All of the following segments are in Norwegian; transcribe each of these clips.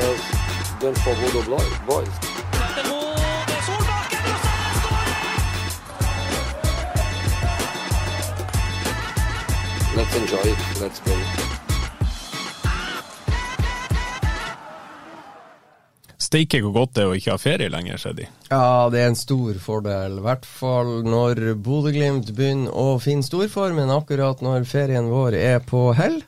For Bodo Blo- boys. Let's enjoy it. Let's go. Steike hvor godt det er å ikke ha ferie lenger, Sheddy. Ja, det er en stor fordel. I hvert fall når Bodø-Glimt begynner å finne storformen akkurat når ferien vår er på hell.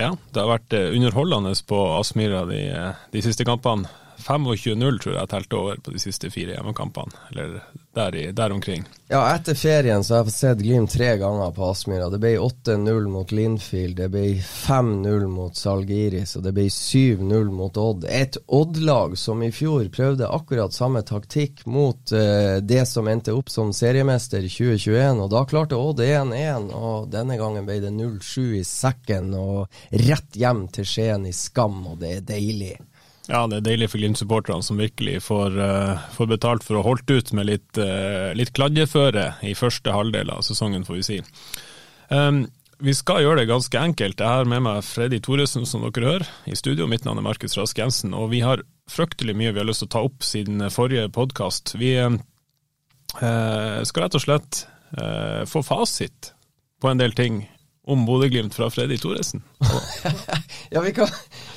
Ja, det har vært eh, underholdende på Aspmyra de, eh, de siste kampene. 25-0 tror jeg telte over på de siste fire hjemmekampene, eller der, i, der omkring. Ja, etter ferien så har jeg sett Glimt tre ganger på Aspmyra. Det ble 8-0 mot Linfield, det ble 5-0 mot Salgiris, og det ble 7-0 mot Odd. Et Odd-lag som i fjor prøvde akkurat samme taktikk mot uh, det som endte opp som seriemester i 2021, og da klarte Odd 1-1, og denne gangen ble det 0-7 i sekken, og rett hjem til Skien i skam, og det er deilig. Ja, det er deilig for Glimt-supporterne som virkelig får, uh, får betalt for å holdt ut med litt, uh, litt kladdeføre i første halvdel av sesongen, får vi si. Um, vi skal gjøre det ganske enkelt. Jeg har med meg Freddy Thoresen, som dere hører, i studio. Mitt navn er Markus Rask Jensen, og vi har fryktelig mye vi har lyst til å ta opp siden forrige podkast. Vi uh, skal rett og slett uh, få fasit på en del ting om Bodø-Glimt fra Freddy Thoresen. Ja, vi kan,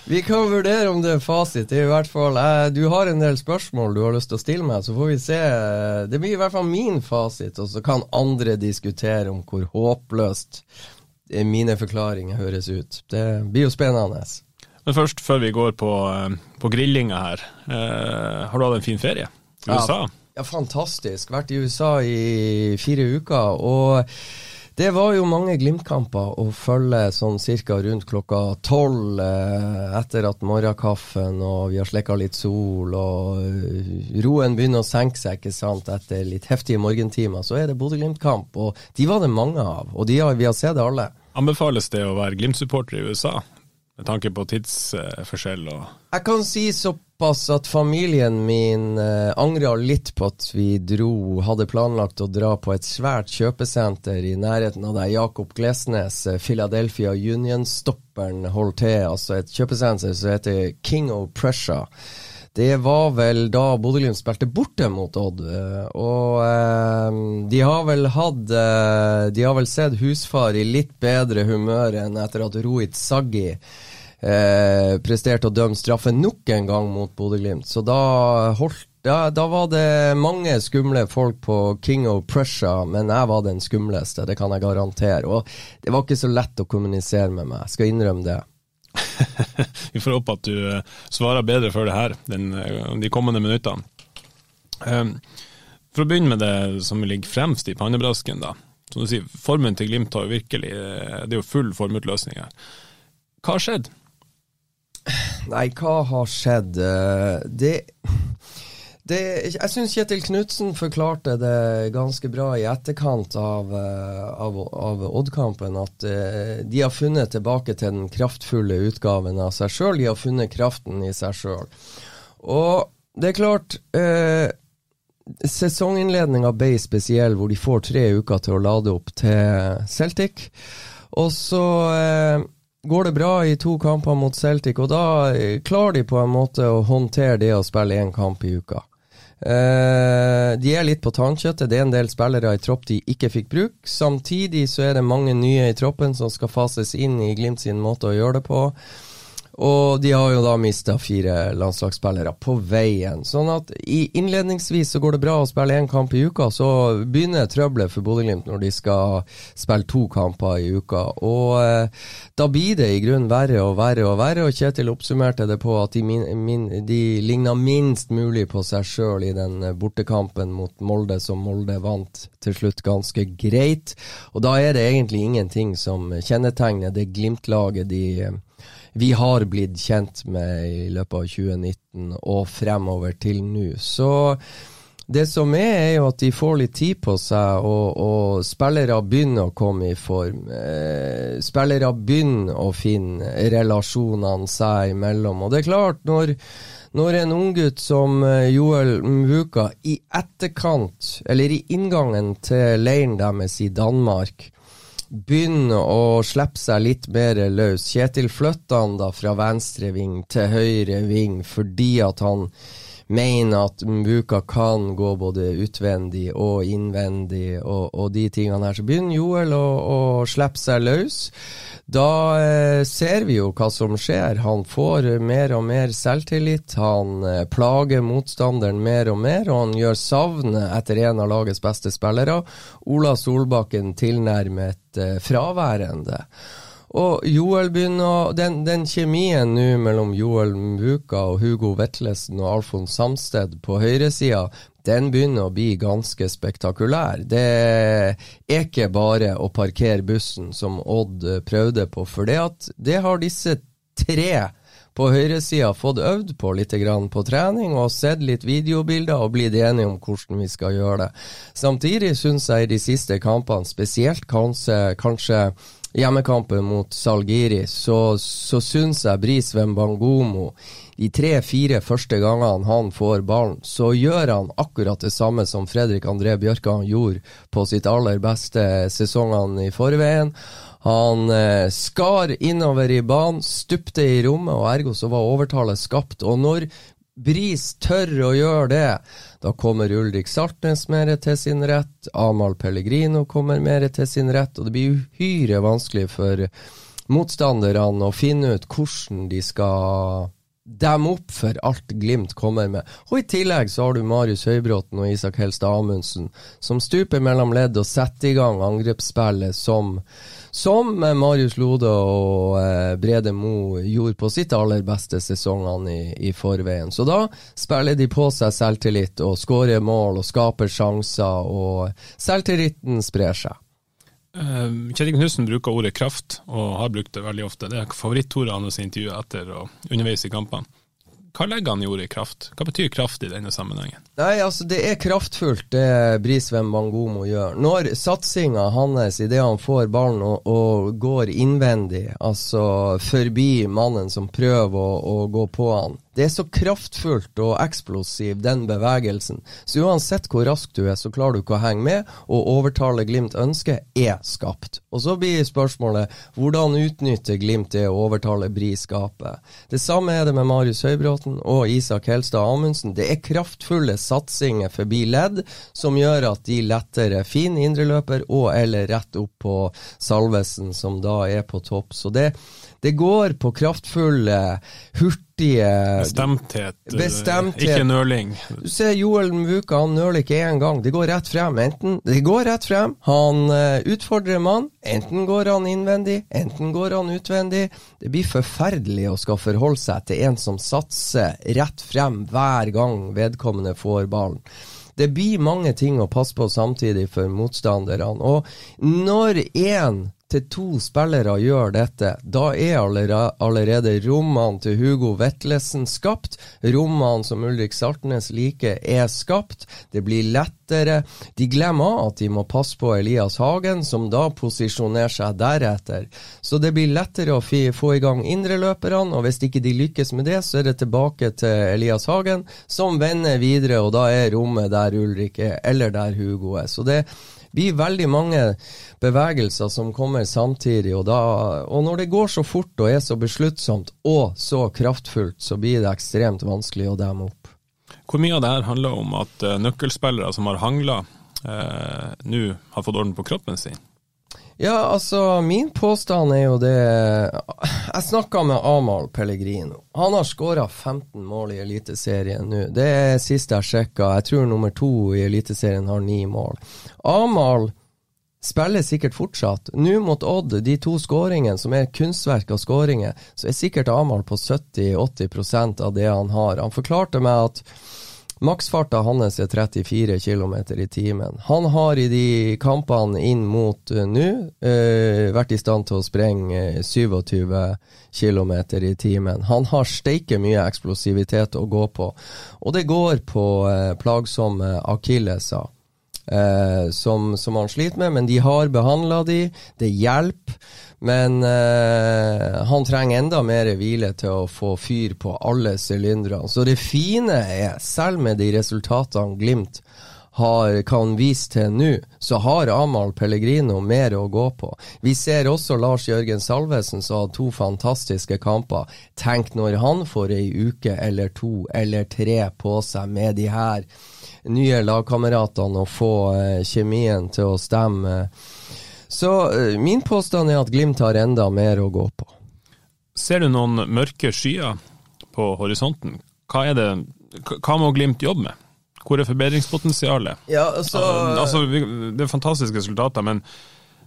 vi kan vurdere om det er fasit. Det i hvert fall eh, Du har en del spørsmål du har lyst til å stille meg, så får vi se. Det blir i hvert fall min fasit, og så kan andre diskutere om hvor håpløst eh, mine forklaringer høres ut. Det blir jo spennende. Men først, før vi går på, eh, på grillinga her. Eh, har du hatt en fin ferie i Ja. USA? Ja, fantastisk. Vært i USA i fire uker. og det var jo mange Glimt-kamper å følge sånn cirka rundt klokka tolv eh, etter at morgenkaffen og vi har slikka litt sol og roen begynner å senke seg ikke sant, etter litt heftige morgentimer. Så er det Bodø-Glimt-kamp, og de var det mange av. Og de har, vi har sett det alle. Anbefales det å være Glimt-supporter i USA, med tanke på tidsforskjell og Jeg kan si såpass at familien min eh, angra litt på at vi dro, hadde planlagt å dra på et svært kjøpesenter i nærheten av der Jakob Glesnes, eh, Philadelphia Union-stopperen, holder til. Altså et kjøpesenter som heter King of Prussia. Det var vel da Bodø-Glimt spilte borte mot Odd, eh, og eh, de har vel hatt eh, De har vel sett husfar i litt bedre humør enn etter at Rohit Saggi eh, presterte å dømme straffe nok en gang mot Bodø-Glimt. Så da holdt da, da var det mange skumle folk på King of Prussia, men jeg var den skumleste, det kan jeg garantere. Og det var ikke så lett å kommunisere med meg, jeg skal innrømme det. Vi får håpe at du eh, svarer bedre før det her den, eh, de kommende minuttene. Um, for å begynne med det som ligger fremst i pannebrasken, da. Som du sier, formen til Glimt har jo virkelig eh, Det er jo full formutløsning her. Hva har skjedd? Nei, hva har skjedd? Eh, Det, det Jeg syns Kjetil Knutsen forklarte det ganske bra i etterkant av, eh, av, av Odd-kampen. At eh, de har funnet tilbake til den kraftfulle utgaven av seg sjøl. De har funnet kraften i seg sjøl. Og det er klart eh, Sesonginnledninga ble spesiell, hvor de får tre uker til å lade opp til Celtic. Og så eh, går det bra i to kamper mot Celtic, og da eh, klarer de på en måte å håndtere det å spille én kamp i uka. Eh, de er litt på tannkjøttet. Det er en del spillere i tropp de ikke fikk bruk. Samtidig så er det mange nye i troppen som skal fases inn i Glimt sin måte å gjøre det på. Og de har jo da mista fire landslagsspillere på veien. Sånn at innledningsvis så går det bra å spille én kamp i uka, så begynner trøbbelet for Bodø-Glimt når de skal spille to kamper i uka. Og eh, da blir det i grunnen verre og verre og verre, og Kjetil oppsummerte det på at de, min, min, de ligna minst mulig på seg sjøl i den bortekampen mot Molde, som Molde vant til slutt ganske greit. Og da er det egentlig ingenting som kjennetegner det Glimt-laget de vi har blitt kjent med i løpet av 2019 og fremover til nå. Så det som er, er jo at de får litt tid på seg, og, og spillere begynner å komme i form. Eh, spillere begynner å finne relasjonene seg imellom. Og det er klart, når, når en unggutt som eh, Joel Mvuka i etterkant, eller i inngangen til leiren deres i Danmark, begynner å slippe seg litt mer løs. Kjetil flytter han da fra venstre ving til høyre ving fordi at han mener at Mbuka kan gå både utvendig og innvendig og, og de tingene her. Så begynner Joel å, å slippe seg løs. Da eh, ser vi jo hva som skjer. Han får mer og mer selvtillit. Han eh, plager motstanderen mer og mer, og han gjør savnet etter en av lagets beste spillere. Ola Solbakken tilnærmet eh, fraværende. Og Joel begynner Den, den kjemien nå mellom Joel Mbuka og Hugo Vetlesen og Alfons Samsted på høyresida, den begynner å bli ganske spektakulær. Det er ikke bare å parkere bussen, som Odd prøvde på, for det, det har disse tre på høyresida fått øvd på litt på trening og sett litt videobilder og blitt enige om hvordan vi skal gjøre det. Samtidig syns jeg i de siste kampene, spesielt kanskje, kanskje hjemmekampen mot Salgiri, så, så syns jeg Bris Wembangomo de tre-fire første gangene han får ballen, så gjør han akkurat det samme som Fredrik André Bjørkan gjorde på sitt aller beste sesongene i forveien. Han eh, skar innover i banen, stupte i rommet, og ergo så var overtallet skapt. Og når Bris tør å gjøre det. Da kommer Ulrik Saltnes mer til sin rett, Amahl Pellegrino kommer mer til sin rett, og det blir uhyre vanskelig for motstanderne å finne ut hvordan de skal demme opp for alt Glimt kommer med. Og I tillegg så har du Marius Høybråten og Isak Helstad Amundsen, som stuper mellom ledd og setter i gang angrepsspillet som som Marius Lode og eh, Brede Mo gjorde på sitt aller beste sesongene i, i forveien. Så da spiller de på seg selvtillit og skårer mål og skaper sjanser, og selvtilliten sprer seg. Uh, Kjetil Knutsen bruker ordet kraft, og har brukt det veldig ofte. Det er favorittordet hans i intervjuet etter og underveis i kampene. Hva legger han i ordet kraft? Hva betyr kraft i denne sammenhengen? Nei, altså Det er kraftfullt det Brisveen Bangomo gjør. Når satsinga hans idet han får ballen og, og, går innvendig, altså forbi mannen som prøver å, å gå på han, det er så kraftfullt og eksplosiv, den bevegelsen. Så uansett hvor rask du er, så klarer du ikke å henge med, og overtale Glimt ønsket er skapt. Og så blir spørsmålet hvordan utnytter Glimt det å overtale Bri skapet? Det samme er det med Marius Høybråten og Isak Helstad Amundsen. Det er kraftfulle satsinger forbi ledd som gjør at de lettere finner indreløper og eller rett opp på Salvesen, som da er på topp. Så det det går på kraftfulle, hurtige Bestemthet, eh, bestemthet. ikke nøling. Du ser Joel Mvuka, han nøler ikke én gang. Det går rett frem. Enten det går rett frem, han uh, utfordrer mann, enten går han innvendig, enten går han utvendig. Det blir forferdelig å skal forholde seg til en som satser rett frem hver gang vedkommende får ballen. Det blir mange ting å passe på samtidig for motstanderne. Og når én til to spillere gjør dette, da er allerede rommene til Hugo Vetlesen skapt. Rommene som Ulrik Saltnes liker, er skapt. Det blir lettere. De glemmer at de må passe på Elias Hagen, som da posisjonerer seg deretter. Så det blir lettere å få i gang indreløperne, og hvis ikke de lykkes med det, så er det tilbake til Elias Hagen, som vender videre, og da er rommet der Ulrik er, eller der Hugo er. Så det blir veldig mange bevegelser som kommer samtidig. Og, da, og når det går så fort og er så besluttsomt og så kraftfullt, så blir det ekstremt vanskelig å demme opp. Hvor mye av det her handler om at uh, nøkkelspillere som har hangla, eh, nå har fått orden på kroppen sin? Ja, altså, min påstand er jo det Jeg snakka med Amahl Pellegrino. Han har skåra 15 mål i Eliteserien nå. Det er sist jeg sjekka. Jeg tror nummer to i Eliteserien har ni mål. Amahl spiller sikkert fortsatt. Nå mot Odd, de to skåringene som er kunstverk av skåringer, så er sikkert Amahl på 70-80% av det han har. Han forklarte meg at Maksfarta hans er 34 km i timen. Han har i de kampene inn mot uh, nå uh, vært i stand til å sprenge uh, 27 km i timen. Han har steike mye eksplosivitet å gå på, og det går på uh, plagsomme akilleser. Som, som han sliter med, men de har behandla de, det hjelper. Men eh, han trenger enda mer hvile til å få fyr på alle sylindrene. Så det fine er, selv med de resultatene Glimt har, kan vise til nå, så har Amahl Pellegrino mer å gå på. Vi ser også Lars Jørgen Salvesen som har to fantastiske kamper. Tenk når han får ei uke eller to eller tre på seg med de her nye lagkameratene og få uh, kjemien til å stemme. Så uh, min påstand er at Glimt har enda mer å gå på. Ser du noen mørke skyer på horisonten? Hva, det, hva må Glimt jobbe med? Hvor er forbedringspotensialet? Ja, altså, altså, det er fantastiske resultater, men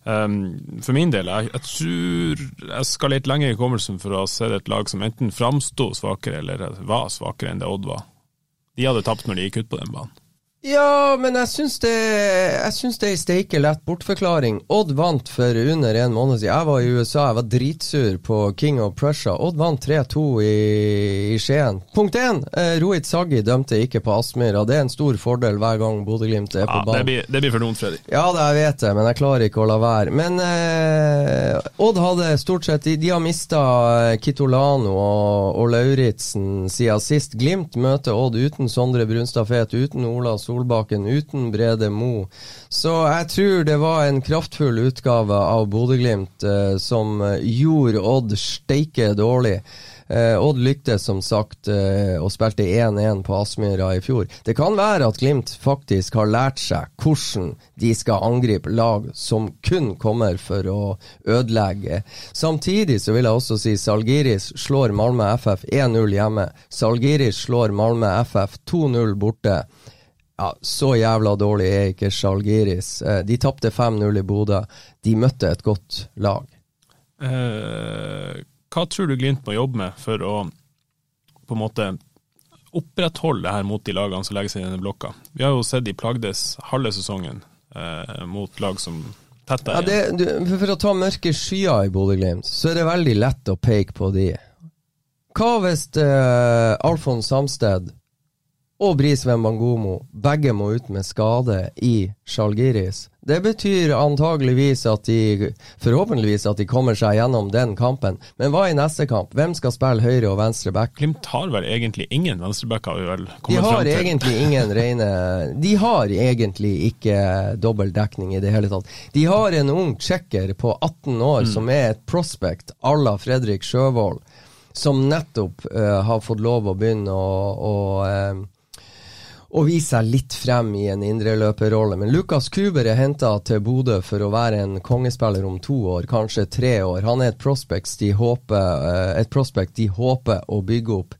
um, for min del, jeg, jeg, tror jeg skal litt lenger i hukommelsen for å ha sett et lag som enten framsto svakere eller var svakere enn det Odd var. De hadde tapt når de gikk ut på den banen. Ja, men jeg syns det, jeg syns det er ei steike lett bortforklaring. Odd vant for under en måned siden. Jeg var i USA, jeg var dritsur på King of Prussia. Odd vant 3-2 i, i Skien. Punkt én, eh, Rohit Saggi dømte ikke på Aspmyra. Det er en stor fordel hver gang Bodø-Glimt er på ja, banen. Det blir, det blir for dumt, Fredrik. Ja, det jeg vet det, men jeg klarer ikke å la være. Men eh, Odd hadde stort sett De, de har mista Kitolano og, og Lauritzen siden sist. Glimt møter Odd uten Sondre Brunstad Fet, uten Ola Solberg Solbakken uten Brede Mo. Så jeg tror det var en kraftfull utgave av Bodø-Glimt eh, som gjorde Odd steike dårlig. Eh, Odd lyktes som sagt eh, og spilte 1-1 på Aspmyra i fjor. Det kan være at Glimt faktisk har lært seg hvordan de skal angripe lag som kun kommer for å ødelegge. Samtidig så vil jeg også si Salgiris slår Malmö FF 1-0 hjemme. Salgiris slår Malmö FF 2-0 borte. Ja, Så jævla dårlig er ikke Sjalgiris. Eh, de tapte 5-0 i Bodø. De møtte et godt lag. Eh, hva tror du Glimt må jobbe med for å på en måte opprettholde det her mot de lagene som legger seg i denne blokka? Vi har jo sett de plagdes halve sesongen eh, mot lag som tetter ja, igjen. Det, for å ta mørke skyer i Bodø-Glimt, så er det veldig lett å peke på de. Hva hvis eh, Alfons Samsted og Brisveen Bangomo begge må ut med skade i Sjalgiris. Det betyr antageligvis at de Forhåpentligvis at de kommer seg gjennom den kampen. Men hva i neste kamp? Hvem skal spille høyre og venstre back? Glimt har vel egentlig ingen venstrebacker, De har egentlig ingen rene De har egentlig ikke dobbel dekning i det hele tatt. De har en ung tsjekker på 18 år mm. som er et prospect à la Fredrik Sjøvold, som nettopp uh, har fått lov å begynne å, å uh, og vise seg litt frem i en indreløperrolle. Men Lukas Kuber er henta til Bodø for å være en kongespiller om to år, kanskje tre år. Han er et prospect de håper, eh, et prospect de håper å bygge opp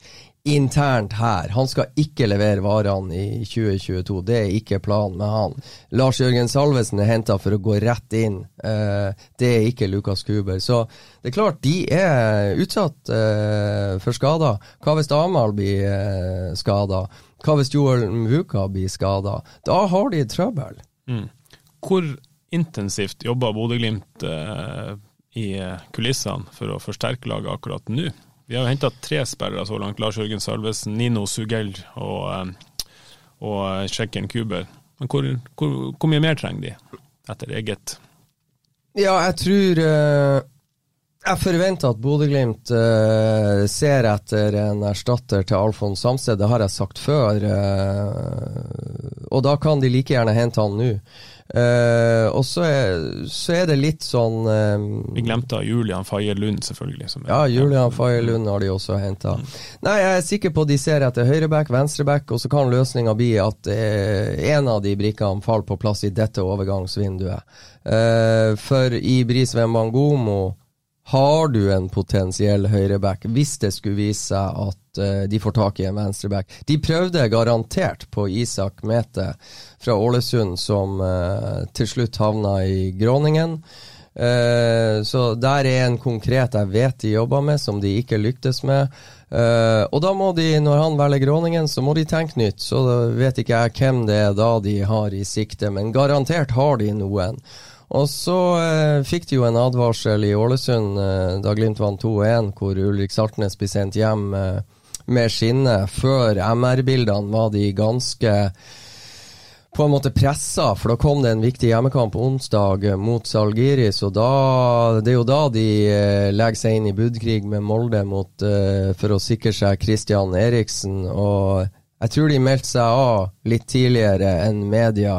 internt her. Han skal ikke levere varene i 2022, det er ikke planen med han. Lars Jørgen Salvesen er henta for å gå rett inn, uh, det er ikke Lukas Kuber. Så det er klart, de er utsatt uh, for skader. Hva hvis Amahl blir skada? Hva hvis Joel Mvuka blir skada? Da har de trøbbel. Mm. Hvor intensivt jobber Bodø-Glimt eh, i kulissene for å forsterke laget akkurat nå? Vi har jo henta tre spillere så langt. Lars Jørgen Salvesen, Nino Sugell og, eh, og Tsjekken Kuber. Men hvor, hvor, hvor, mye mer trenger de, etter eget? Ja, jeg tror uh jeg forventer at Bodø-Glimt uh, ser etter en erstatter til Alfons Samsted, det har jeg sagt før. Uh, og da kan de like gjerne hente han nå. Uh, og så er, så er det litt sånn Vi glemte Julian Faye Lund, selvfølgelig. Som Ja, Julian Faye Lund har de også henta. Nei, jeg er sikker på at de ser etter høyreback, venstreback, og så kan løsninga bli at en av de brikkene faller på plass i dette overgangsvinduet. For i Brisveen Wembangomo har du en potensiell høyreback hvis det skulle vise seg at uh, de får tak i en venstreback. De prøvde garantert på Isak Mete fra Ålesund, som uh, til slutt havna i Gråningen. Uh, så der er en konkret jeg vet de jobber med, som de ikke lyktes med. Eh, og da må de, når han velger Gråningen, så må de tenke nytt. Så vet ikke jeg hvem det er da de har i sikte, men garantert har de noen. Og så eh, fikk de jo en advarsel i Ålesund eh, da Glimt vant 2-1, hvor Ulrik Saltnes ble sendt hjem eh, med skinne. Før MR-bildene var de ganske på en måte pressa, for da kom det en viktig hjemmekamp onsdag mot Salgiris, og da, det er jo da de eh, legger seg inn i budkrig med Molde mot, eh, for å sikre seg Christian Eriksen. Og jeg tror de meldte seg av litt tidligere enn media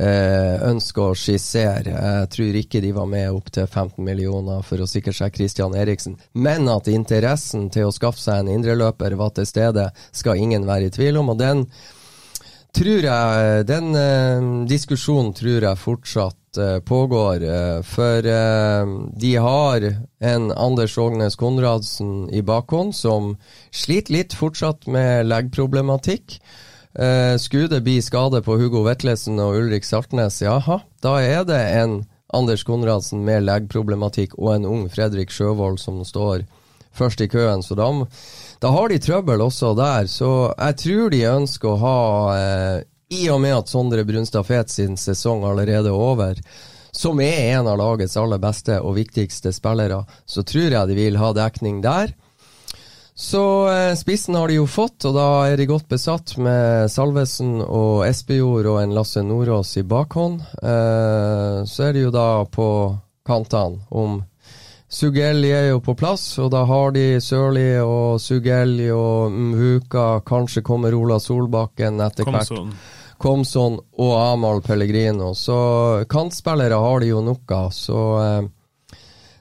ønsker å skissere. Jeg tror ikke de var med opp til 15 millioner for å sikre seg Christian Eriksen. Men at interessen til å skaffe seg en indreløper var til stede, skal ingen være i tvil om. og den jeg Den eh, diskusjonen tror jeg fortsatt eh, pågår. eh, for eh, de har en Anders Ågnes Konradsen i bakhånd som sliter litt fortsatt med leggproblematikk. Eh, det bli skade på Hugo Vetlesen og Ulrik Saltnes, jaha, da er det en Anders Konradsen med leggproblematikk og en ung Fredrik Sjøvold som står først i køen. Så da, da har de trøbbel også der. Så jeg tror de ønsker å ha, eh, i og med at Sondre Brunstad Fet sin sesong allerede er over, som er en av lagets aller beste og viktigste spillere, så tror jeg de vil ha dekning der. Så eh, spissen har de jo fått, og da er de godt besatt med Salvesen og Espejord og en Lasse Nordås i bakhånd. Eh, så er det jo da på kantene om Sugelli er jo på plass, og da har de Sørli og Sugelli og Mvuka. Kanskje kommer Ola Solbakken etter hvert. Komson. Komson og Amahl Pellegrino. Så kantspillere har de jo nok av, så eh,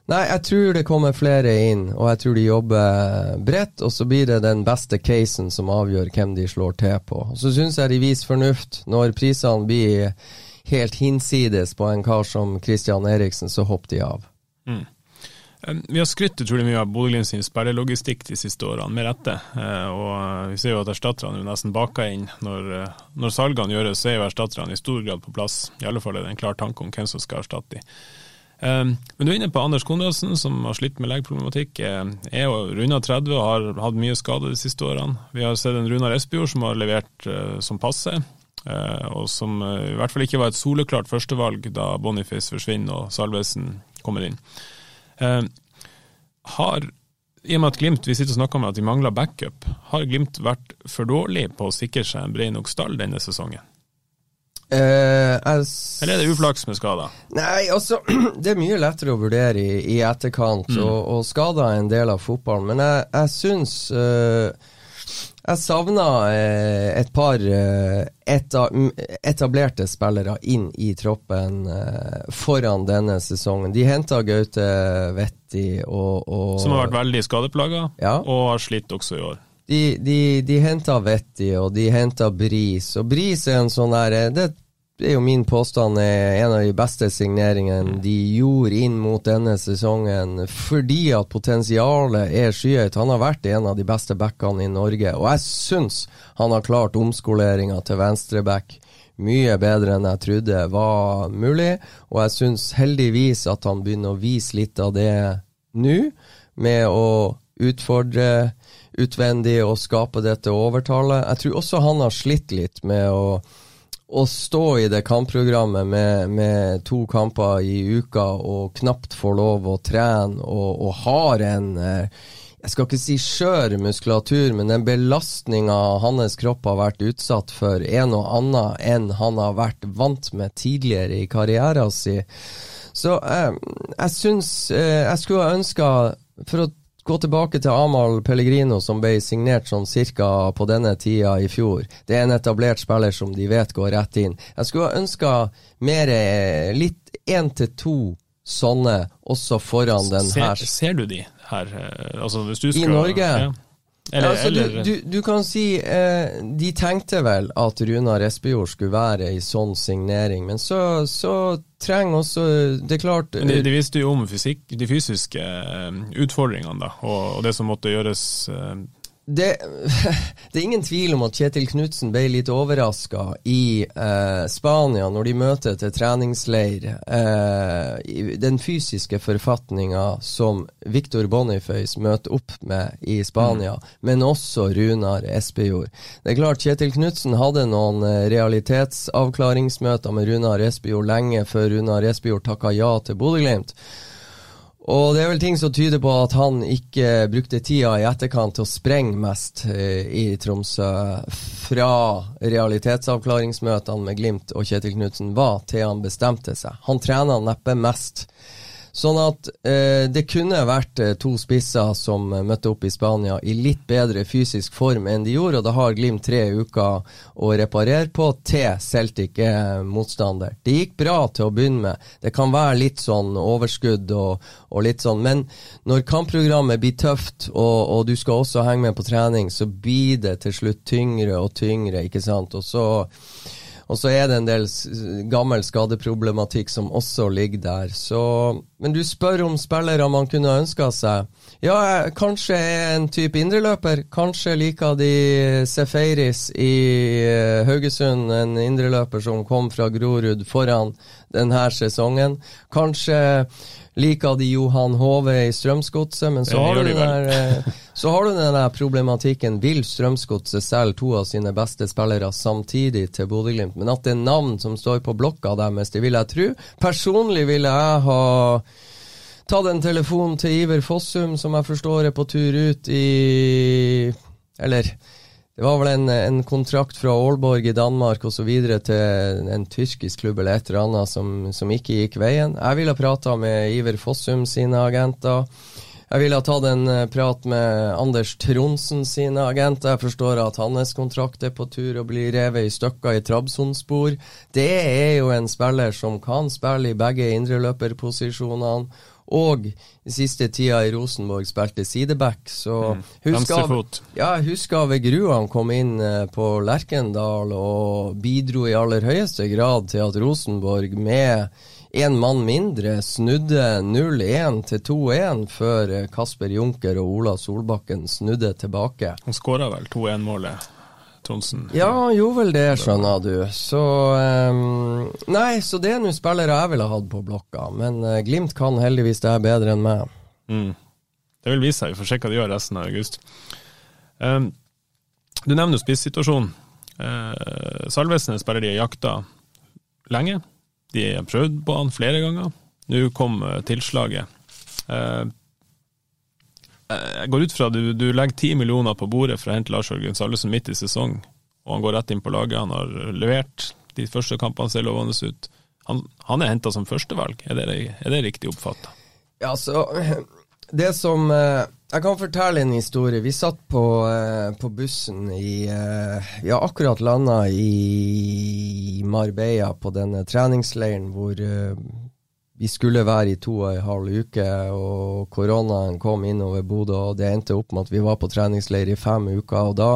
Nei, jeg tror det kommer flere inn, og jeg tror de jobber bredt, og så blir det den beste casen som avgjør hvem de slår til på. Og Så syns jeg de viser fornuft. Når prisene blir helt hinsides på en kar som Christian Eriksen, så hopper de av. Mm. Vi har skrytt utrolig mye av Bodø-Glimt sin sperrelogistikk de siste årene, med rette. Eh, Og eh, vi ser jo at erstatterne er nesten baka inn. Når, eh, når salgene gjøres, så er jo erstatterne i stor grad på plass. I alle fall er det en klar tanke om hvem som skal erstatte de. Eh, Men du er inne på Anders Konradsen, som har slitt med leggproblematikk. eh, Er jo runda 30 og har hatt mye skade de siste årene. Vi har sett en Runar Espejord som har levert eh, som passe, eh, og som i hvert fall ikke var et soleklart førstevalg da Boniface forsvinner og Salvesen kommer inn. Eh, har, I og med at Glimt vi sitter og snakker om at de mangler backup, har Glimt vært for dårlig på å sikre seg en bred nok stall denne sesongen? Eh, as... Eller er det uflaks med skader? Nei, altså Det er mye lettere å vurdere i, i etterkant, og, og skader er en del av fotballen. Men jeg, jeg syns uh, Jeg savna uh, et par eh, eta, etablerte spillere inn i troppen eh, foran denne sesongen. De henta Gaute Vetti og, og Som har vært veldig skadeplaga, Ja. og har slitt også i år. De, de, de henta Vetti, og de henta Bris. Og Bris er en sånn her Det er jo min påstand er en av de beste signeringene de gjorde inn mot denne sesongen, fordi at potensialet er skyhøyt. Han har vært en av de beste backene i Norge, og jeg syns han har klart omskoleringa til venstreback mye bedre enn jeg trodde var mulig, og jeg syns heldigvis at han begynner å vise litt av det nå, med å utfordre utvendig og skape dette overtallet. Jeg tror også han har slitt litt med å, å stå i det kampprogrammet med, med to kamper i uka og knapt får lov å trene og, og har en eh, jeg skal ikke si skjør muskulatur, men den belastninga hans kropp har vært utsatt for, er noe annet enn han har vært vant med tidligere i karrieren sin. Så eh, jeg syns eh, Jeg skulle ønska, for å gå tilbake til Amahl Pellegrino, som ble signert sånn cirka på denne tida i fjor. Det er en etablert spiller som de vet går rett inn. Jeg skulle ha ønska mer eh, litt én til to sånne også foran den her. Ser, ser du de her? eh, Altså, I Norge? Ja. Eller, ja, altså, eller du, du, du kan si eh, De tenkte vel at Runar Espejord skulle være ei sånn signering, men så, så trenger også Det er klart de, de visste jo om fysikk, de fysiske eh, utfordringene, da, og, og det som måtte gjøres eh, det, det er ingen tvil om at Kjetil Knutsen ble litt overraska i eh, Spania når de møter til treningsleir. Eh, den fysiske forfatninga som Victor Boniface møter opp med i Spania, men også Runar Espejord. Det er klart Kjetil Knutsen hadde noen eh, realitetsavklaringsmøter med Runar Espejord lenge før Runar Espejord takka ja til Bodø-Glimt. Og det er vel ting som tyder på at han ikke brukte tida i etterkant til å sprenge mest eh, i Tromsø fra realitetsavklaringsmøtene med Glimt og Kjetil Knutsen var til han bestemte seg. Han trener neppe mest. Sånn at eh, det kunne vært eh, to spisser som eh, møtte opp i Spania i litt bedre fysisk form enn de gjorde, og da har Glimt tre uker å reparere på til Celtic er motstander. Det gikk bra til å begynne med. Det kan være litt sånn overskudd og, og litt sånn, men når kampprogrammet blir tøft, og, og du skal også henge med på trening, så blir det til slutt tyngre og tyngre, ikke sant. Og så og så er det en del gammel skadeproblematikk som også ligger der. Så, men du spør om spillere man kunne ønska seg. Ja, kanskje er en type indreløper. Kanskje liker de Seferis i eh, Haugesund, en indreløper som kom fra Grorud foran denne sesongen. Kanskje liker de Johan Hove i Strømsgodset, men så har, der, eh, så har du den der problematikken. Vil Strømsgodset selge to av sine beste spillere samtidig til Bodø-Glimt? Men at det er navn som står på blokka deres, det vil jeg tro. Personlig ville jeg ha tatt en telefon til Iver Fossum, som jeg forstår er på tur ut i Eller det var vel en, en kontrakt fra Aalborg i Danmark videre til en tyrkisk klubb eller et eller annet som, som ikke gikk veien. Jeg ville prata med Iver Fossum sine agenter. Jeg ville ha tatt en eh, prat med Anders Tronsen sine agenter. Jeg forstår at hans kontrakt er på tur å bli revet i stykker i Trabzon-spor. Det er jo en spiller som kan spille i begge indreløperposisjonene. Og i siste tida i Rosenborg spilte sideback, så husker, Venstrefot. ja, Vegrud han kom inn eh, på Lerkendal og bidro i aller høyeste grad til at Rosenborg med én mann mindre snudde 0-1 til 2-1 før eh, Kasper Junker og Ola Solbakken snudde tilbake. Han skåra vel 2-1-målet, Tronsen. Ja, han gjorde vel det, skjønner du. Så um, Nei, så det er nå spillere jeg ville hatt på blokka, men uh, Glimt kan heldigvis det her bedre enn meg. Mm. Det vil vise seg, vi får se hva de gjør resten av august. Um, du nevner jo spissituasjonen. Uh, Salvesen spiller de jakta lenge. De har prøvd på han flere ganger. Nå kom uh, tilslaget. Eh, jeg går ut fra du, du legger ti millioner på bordet for å hente Lars Jørgen Salvesen midt i sesong, og han går rett inn på laget. Han har levert de første kampene, ser lovende ut. Han, han er henta som førstevalg, er det, er det riktig oppfatta? Ja, så Det som eh, Jeg kan fortelle en historie. Vi satt på, eh, på bussen i eh, Vi har akkurat landa i Marbella på denne treningsleiren hvor eh, vi skulle være i to og en halv uke, og koronaen kom innover Bodø, og det endte opp med at vi var på treningsleir i fem uker. Og da,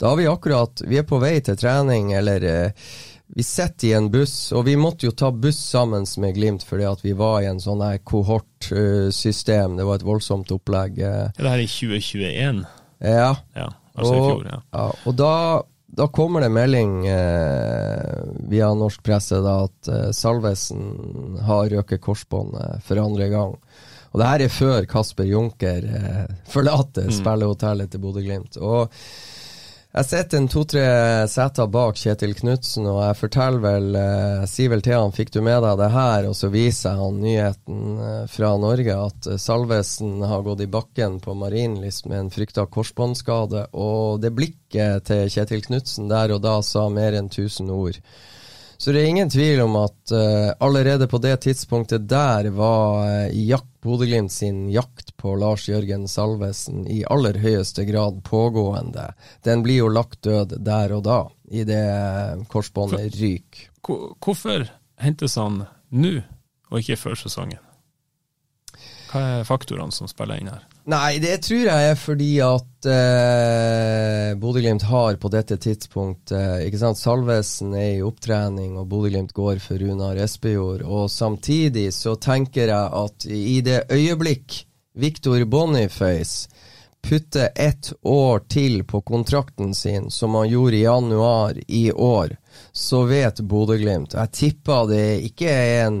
da er vi akkurat Vi er på vei til trening, eller eh, vi sitter i en buss, og vi måtte jo ta buss sammen med Glimt fordi at vi var i en sånn kohortsystem. det var et voldsomt opplegg. eh. Det her i 2021? Ja. Ja, altså i fjor, ja. ja, og da, da kommer det melding eh, via norsk presse da, at eh, Salvesen har røket korsbåndet for andre gang. Og det her er før Kasper Junker eh, forlater spillehotellet til Bodø-Glimt. Og jeg sitter en to-tre seter bak Kjetil Knutsen, og jeg forteller vel eh, sier vel til han 'fikk du med deg det her', og så viser jeg han nyheten eh, fra Norge at eh, Salvesen har gått i bakken på Marienlyst med en frykta korsbåndskade, og det blikket til Kjetil Knutsen der og da sa mer enn 1000 ord. Så det er ingen tvil om at uh, allerede på det tidspunktet der var uh, Bodø-Glimt sin jakt på Lars Jørgen Salvesen i aller høyeste grad pågående. Den blir jo lagt død der og da, idet korsbåndet ryker. Hvorfor hentes han nå, og ikke før sesongen? Hva er faktorene som spiller inn her? Nei, det tror jeg er fordi at eh, Bodø-Glimt har på dette tidspunktet ikke sant, Salvesen er i opptrening, og Bodø-Glimt går for Runar Espejord. Og samtidig så tenker jeg at i det øyeblikk Victor Boniface putter ett år til på kontrakten sin, som han gjorde i januar i år, så vet Bodø-Glimt Jeg tipper det ikke er en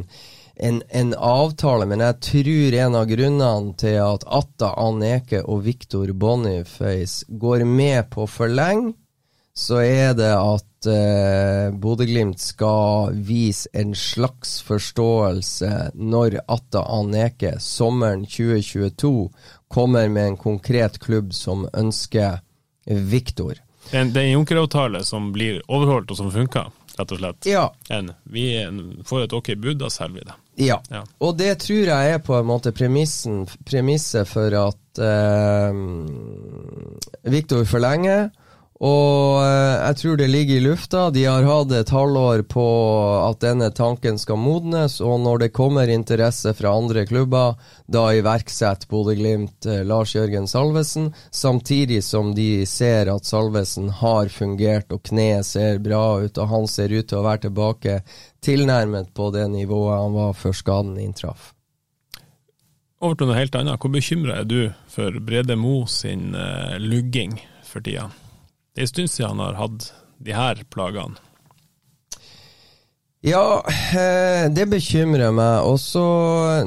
en, en, avtale, men jeg tror en av grunnene til at Atta Aneke og Viktor Boniface går med på å forlenge, så er det at eh, Bodø-Glimt skal vise en slags forståelse når Atta Aneke sommeren 2022 kommer med en konkret klubb som ønsker Viktor. Det er en, Junker-avtale som blir overholdt og som funker? rett og slett. Ja. En, vi får et ok bud, da selger vi det. Ja. ja. og det tror jeg er på en måte premisset for at eh, Viktor forlenger. Og eh, jeg tror det ligger i lufta. De har hatt et halvår på at denne tanken skal modnes, og når det kommer interesse fra andre klubber, da iverksetter Bodø-Glimt eh, Lars Jørgen Salvesen, samtidig som de ser at Salvesen har fungert, og kneet ser bra ut, og han ser ut til å være tilbake tilnærmet på det nivået han var før skaden inntraff. Over til noe helt annet. Hvor bekymra er du for Brede Mo sin uh, lugging for tida? Det er en stund siden han har hatt de her plagene. Ja, eh, det bekymrer meg. Og så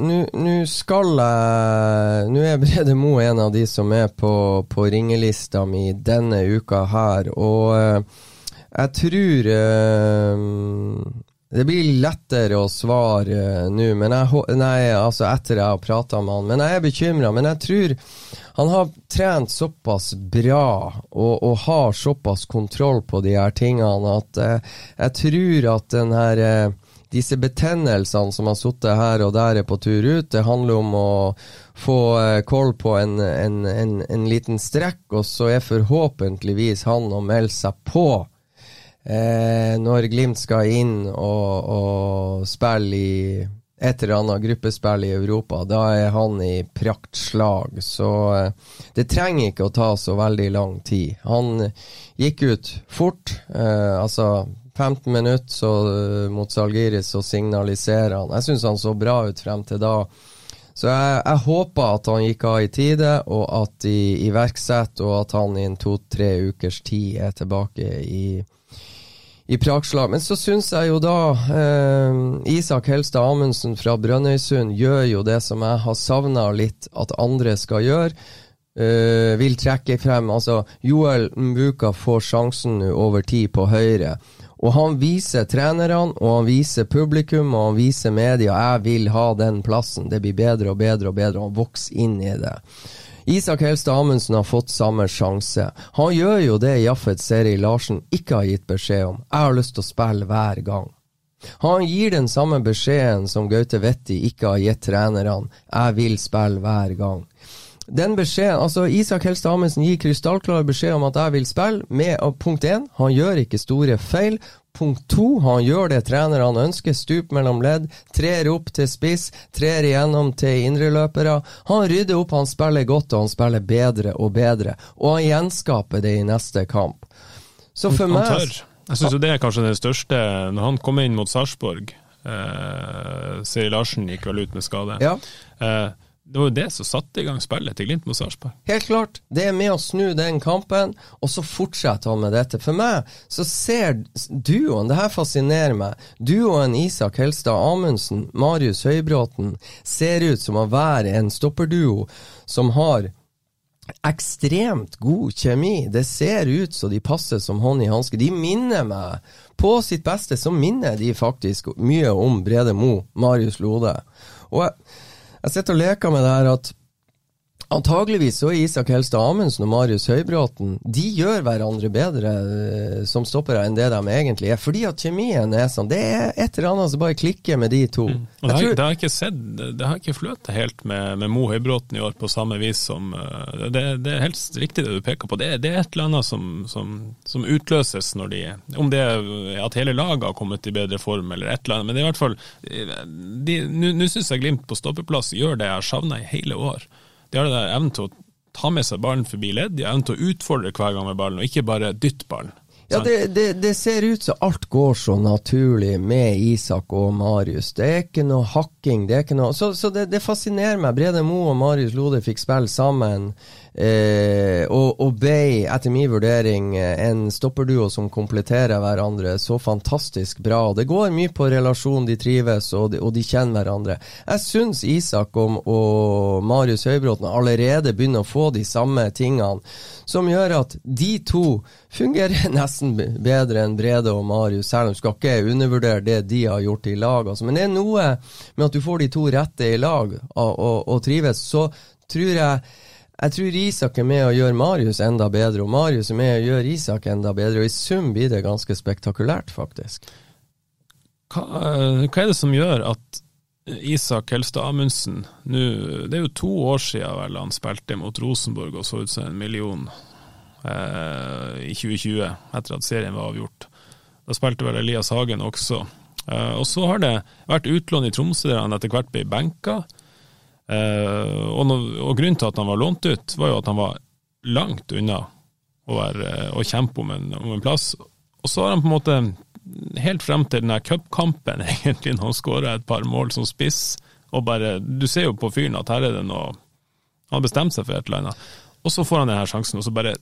Nå skal jeg Nå er Brede Mo en av de som er på, på ringelista mi denne uka her, og eh, jeg tror eh, det blir lettere å svare nå, men jeg, nei, altså etter jeg har prata med han. Men jeg er bekymra. Men jeg tror han har trent såpass bra og, og, har såpass kontroll på de her tingene at eh, jeg tror at den her eh, disse betennelsene som har sittet her og der er på tur ut, det handler om å få eh, koll på en, en, en, en, liten strekk, og så er forhåpentligvis han å melde seg på. Eh, når Glimt skal inn og, og spille i et eller annet gruppespill i Europa. Da er han i praktslag. Så eh, det trenger ikke å ta så veldig lang tid. Han gikk ut fort. Eh, altså 15 minutter så, eh, mot Salgiris, så signaliserer han. Jeg syns han så bra ut frem til da. Så jeg, jeg, håper at han gikk av i tide, og at de iverksetter, og at han i en to-tre ukers tid er tilbake i i Prakslag. Men så syns jeg jo da eh, Isak Helstad Amundsen fra Brønnøysund gjør jo det som jeg har savna litt at andre skal gjøre. Eh, vil trekke frem Altså, Joel Mbuka får sjansen nå over tid på høyre. Og han viser trenerne, og han viser publikum, og han viser media jeg vil ha den plassen. Det blir bedre og bedre og bedre, han vokser inn i det. Isak Helstad Amundsen har fått samme sjanse. Han gjør jo det Jaffet Seri Larsen ikke har gitt beskjed om. Jeg har lyst til å spille hver gang. Han gir den samme beskjeden som Gaute Vetti ikke har gitt trenerne. Jeg vil spille hver gang. Den beskjeden, altså Isak Helstad Amundsen gir krystallklar beskjed om at jeg vil spille. Med, punkt én, han gjør ikke store feil. Punkt to, han gjør det trenerne ønsker, stup mellom ledd, trer opp til spiss, trer igjennom til indreløpere. Han rydder opp, han spiller godt, og han spiller bedre og bedre. Og han gjenskaper det i neste kamp. Så for meg Jeg syns det er kanskje det største Når han kom inn mot Sarpsborg eh, Siri Larsen gikk vel ut med skade. Ja. Eh, det var jo det som satte i gang spillet til Glimt mot Sarpsborg. Helt klart. Det er med å snu den kampen, og så fortsetter han med dette. For meg så ser duoen, det her fascinerer meg, duoen Isak Helstad Amundsen, Marius Høybråten, ser ut som å være en stopperduo som har ekstremt god kjemi. Det ser ut som de passer som hånd i hanske. De minner meg På sitt beste så minner de faktisk mye om Brede Mo, Marius Lode. Og jeg jeg sitter og leker med det her at Antageligvis så er Isak Helstad Amundsen og Marius Høybråten De gjør hverandre bedre eh, som stoppere enn det de egentlig er. Fordi at kjemien er sånn. Det er et eller annet som bare klikker med de to. Mm. Og det, har, det har ikke sett, det har ikke fløtet helt med, med Mo Høybråten i år på samme vis som eh, Det, det er helt riktig det du peker på. Det, det er et eller annet som, som, som, utløses når de Om det er at hele laget har kommet i bedre form eller et eller annet. Men det er i hvert fall Nå syns jeg Glimt på stoppeplass gjør det jeg har savna i hele år. De har det evnen til å ta med seg ballen forbi ledd, de har evnen til å utfordre hver gang med ballen, og ikke bare dytte ballen. Ja, det, det, det, ser ut som alt går så naturlig med Isak og Marius. Det er ikke noe hakking. det er ikke noe... Så, så det, det, fascinerer meg. Brede Moe og Marius Lode fikk spille sammen. Eh, og, og ble, etter min vurdering, en stopperduo som kompletterer hverandre så fantastisk bra. Det går mye på relasjon, de trives og de, og de kjenner hverandre. Jeg syns Isak og, og Marius Høybråten allerede begynner å få de samme tingene, som gjør at de to fungerer nesten bedre enn Brede og Marius, selv om du skal ikke undervurdere det de har gjort i lag. Altså. Men det er noe med at du får de to rette i lag og, og trives. Så tror jeg jeg tror Isak er med å gjøre Marius enda bedre, og Marius er med å gjøre Isak enda bedre. og I sum blir det ganske spektakulært, faktisk. Hva, hva er det som gjør at Isak Helstad Amundsen nå, Det er jo to år siden vel han spilte mot Rosenborg og så ut som en million eh, i 2020, etter at serien var avgjort. Da spilte vel Elias Hagen også. Eh, og så har det vært utlån i Tromsø der han etter hvert ble benka. Uh, og, no, og, grunnen til at han var lånt ut, var jo at han var langt unna å, være, å kjempe om en, om en, plass. Og så har han på en måte, helt frem til den cupkampen, egentlig, når han skåra et par mål som spiss, og bare Du ser jo på fyren at her er det noe Han har bestemt seg for et eller annet. Og så får han denne sjansen, og så bare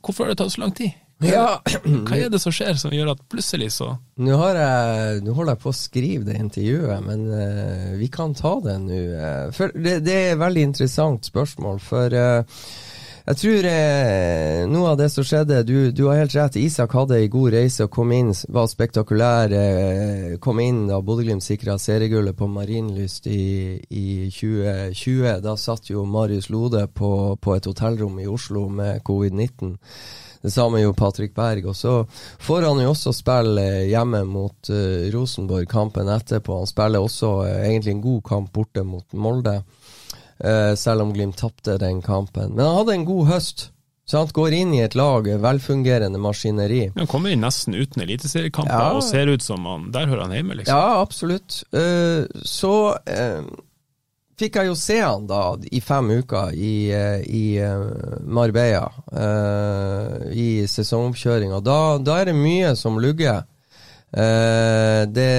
Hvorfor har det tatt så lang tid? Ja. Hva er det som skjer som gjør at plutselig så Nå, jeg, nå holder jeg på å skrive det intervjuet, men uh, vi kan ta det nå. Uh, det, det, er et veldig interessant spørsmål, for uh, jeg tror eh, noe av det som skjedde du, du, har helt rett. Isak hadde ei god reise og kom inn, var spektakulær. Eh, kom inn da Bodø-Glimt sikra seriegullet på Marienlyst i, i 2020. Da satt jo Marius Lode på, på et hotellrom i Oslo med covid-19. Det samme jo Patrick Berg. Og så får han jo også spille hjemme mot uh, Rosenborg kampen etterpå. Han spiller også uh, egentlig en god kamp borte mot Molde, uh, selv om Glimt tapte den kampen. Men han hadde en god høst. Så han går inn i et lag, velfungerende maskineri. Han kommer inn nesten uten eliteseriekamper ja. og ser ut som han Der hører han hjemme, liksom. Ja, absolutt. så fikk jeg jo se han da i fem uker i, eh, i uh, Marbella uh, i sesongoppkjøringa. Da, da, er det mye som lugger. Uh, det,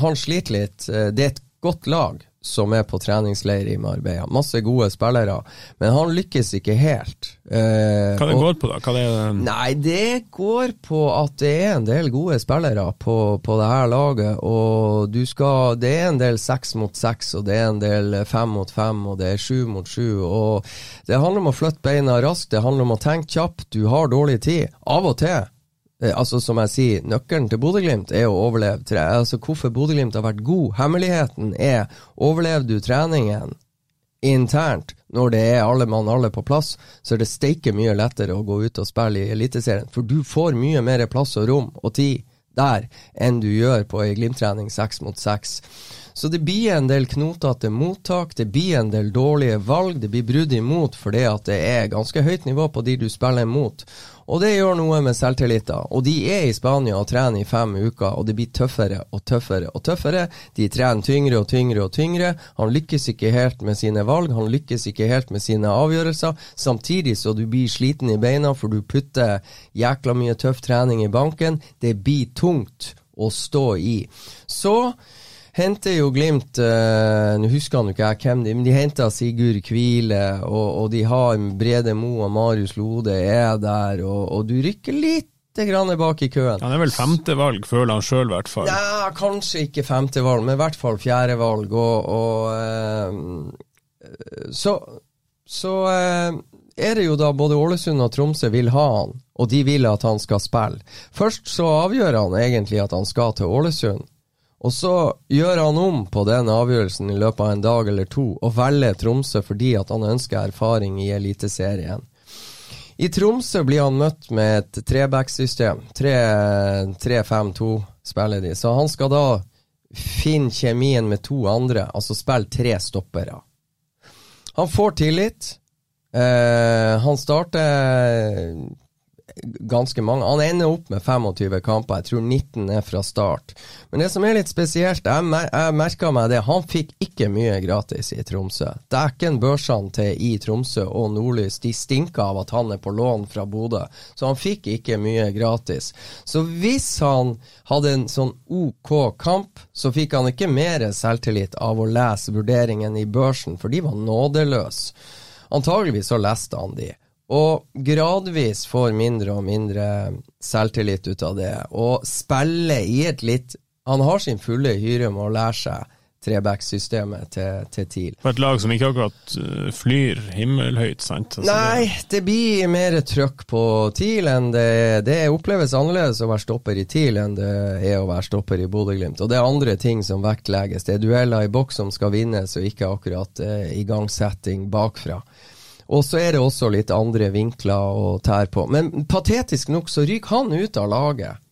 han sliter litt. det er et godt lag som er på treningsleir i Marbella. Masse gode spillere, men han lykkes ikke helt. Eh, Hva det og, går på, da? Det nei, det går på at det er en del gode spillere på, på det her laget. Og du skal Det er en del seks mot seks, og det er en del fem mot fem, og det er sju mot sju. Og det handler om å flytte beina raskt, det handler om å tenke kjapt. Du har dårlig tid. Av og til altså Som jeg sier, nøkkelen til Bodø-Glimt er å overleve tre. Altså Hvorfor Bodø-Glimt har vært god. Hemmeligheten er overlever du treningen internt når det er alle mann alle på plass, så er det steike mye lettere å gå ut og spille i Eliteserien. For du får mye mer plass og rom og tid der enn du gjør på ei Glimt-trening seks mot seks. Så det blir en del knotete mottak, det blir en del dårlige valg, det blir brudd imot fordi at det er ganske høyt nivå på de du spiller imot. Og det gjør noe med selvtilliten. Og de er i Spania og trener i fem uker, og det blir tøffere og tøffere og tøffere. De trener tyngre og tyngre og tyngre. Han lykkes ikke helt med sine valg, han lykkes ikke helt med sine avgjørelser. Samtidig så du blir sliten i beina, for du putter jækla mye tøff trening i banken. Det blir tungt å stå i. Så henter jo Glimt uh, Nå husker han jo ikke jeg hvem de men de henter Sigurd Kvile, og, og, de har Brede Mo og Marius Lode er der, og, og du rykker litt grann bak i køen. Han er vel femtevalg, føler han sjøl i hvert fall. Ja, kanskje ikke femtevalg, men i hvert fall fjerdevalg. Og, og uh, så, så uh, er det jo da både Ålesund og Tromsø vil ha han, og de vil at han skal spille. Først så avgjør han egentlig at han skal til Ålesund. Og så gjør han om på den avgjørelsen i løpet av en dag eller to, og velger Tromsø fordi at han ønsker erfaring i Eliteserien. I Tromsø blir han møtt med et trebacksystem. 3-5-2 spiller de. Så han skal da finne kjemien med to andre, altså spille tre stoppere. Han får tillit. Eh, han starter ganske mange. Han ender opp med 25 kamper, jeg tror 19 er fra start. Men det som er litt spesielt, jeg, mer jeg merka meg det, han fikk ikke mye gratis i Tromsø. Dæken-børsene til i Tromsø og Nordlys de stinker av at han er på lån fra Bodø, så han fikk ikke mye gratis. Så hvis han hadde en sånn OK kamp, så fikk han ikke mer selvtillit av å lese vurderingen i børsen, for de var nådeløse. Antageligvis så leste han de. Og gradvis får mindre og mindre selvtillit ut av det. Og spiller i et litt Han har sin fulle hyre med å lære seg trebacksystemet til, til TIL. For et lag som ikke akkurat eh, flyr himmelhøyt, sant? Altså Nei, det blir mer trøkk på TIL enn det Det oppleves annerledes å være stopper i TIL enn det er å være stopper i Bodø-Glimt. Og det er andre ting som vektlegges. Det er dueller i boks som skal vinnes, og ikke akkurat eh, igangsetting bakfra. Og så er det også litt andre vinkler å tære på. Men patetisk nok så ryker han ut av laget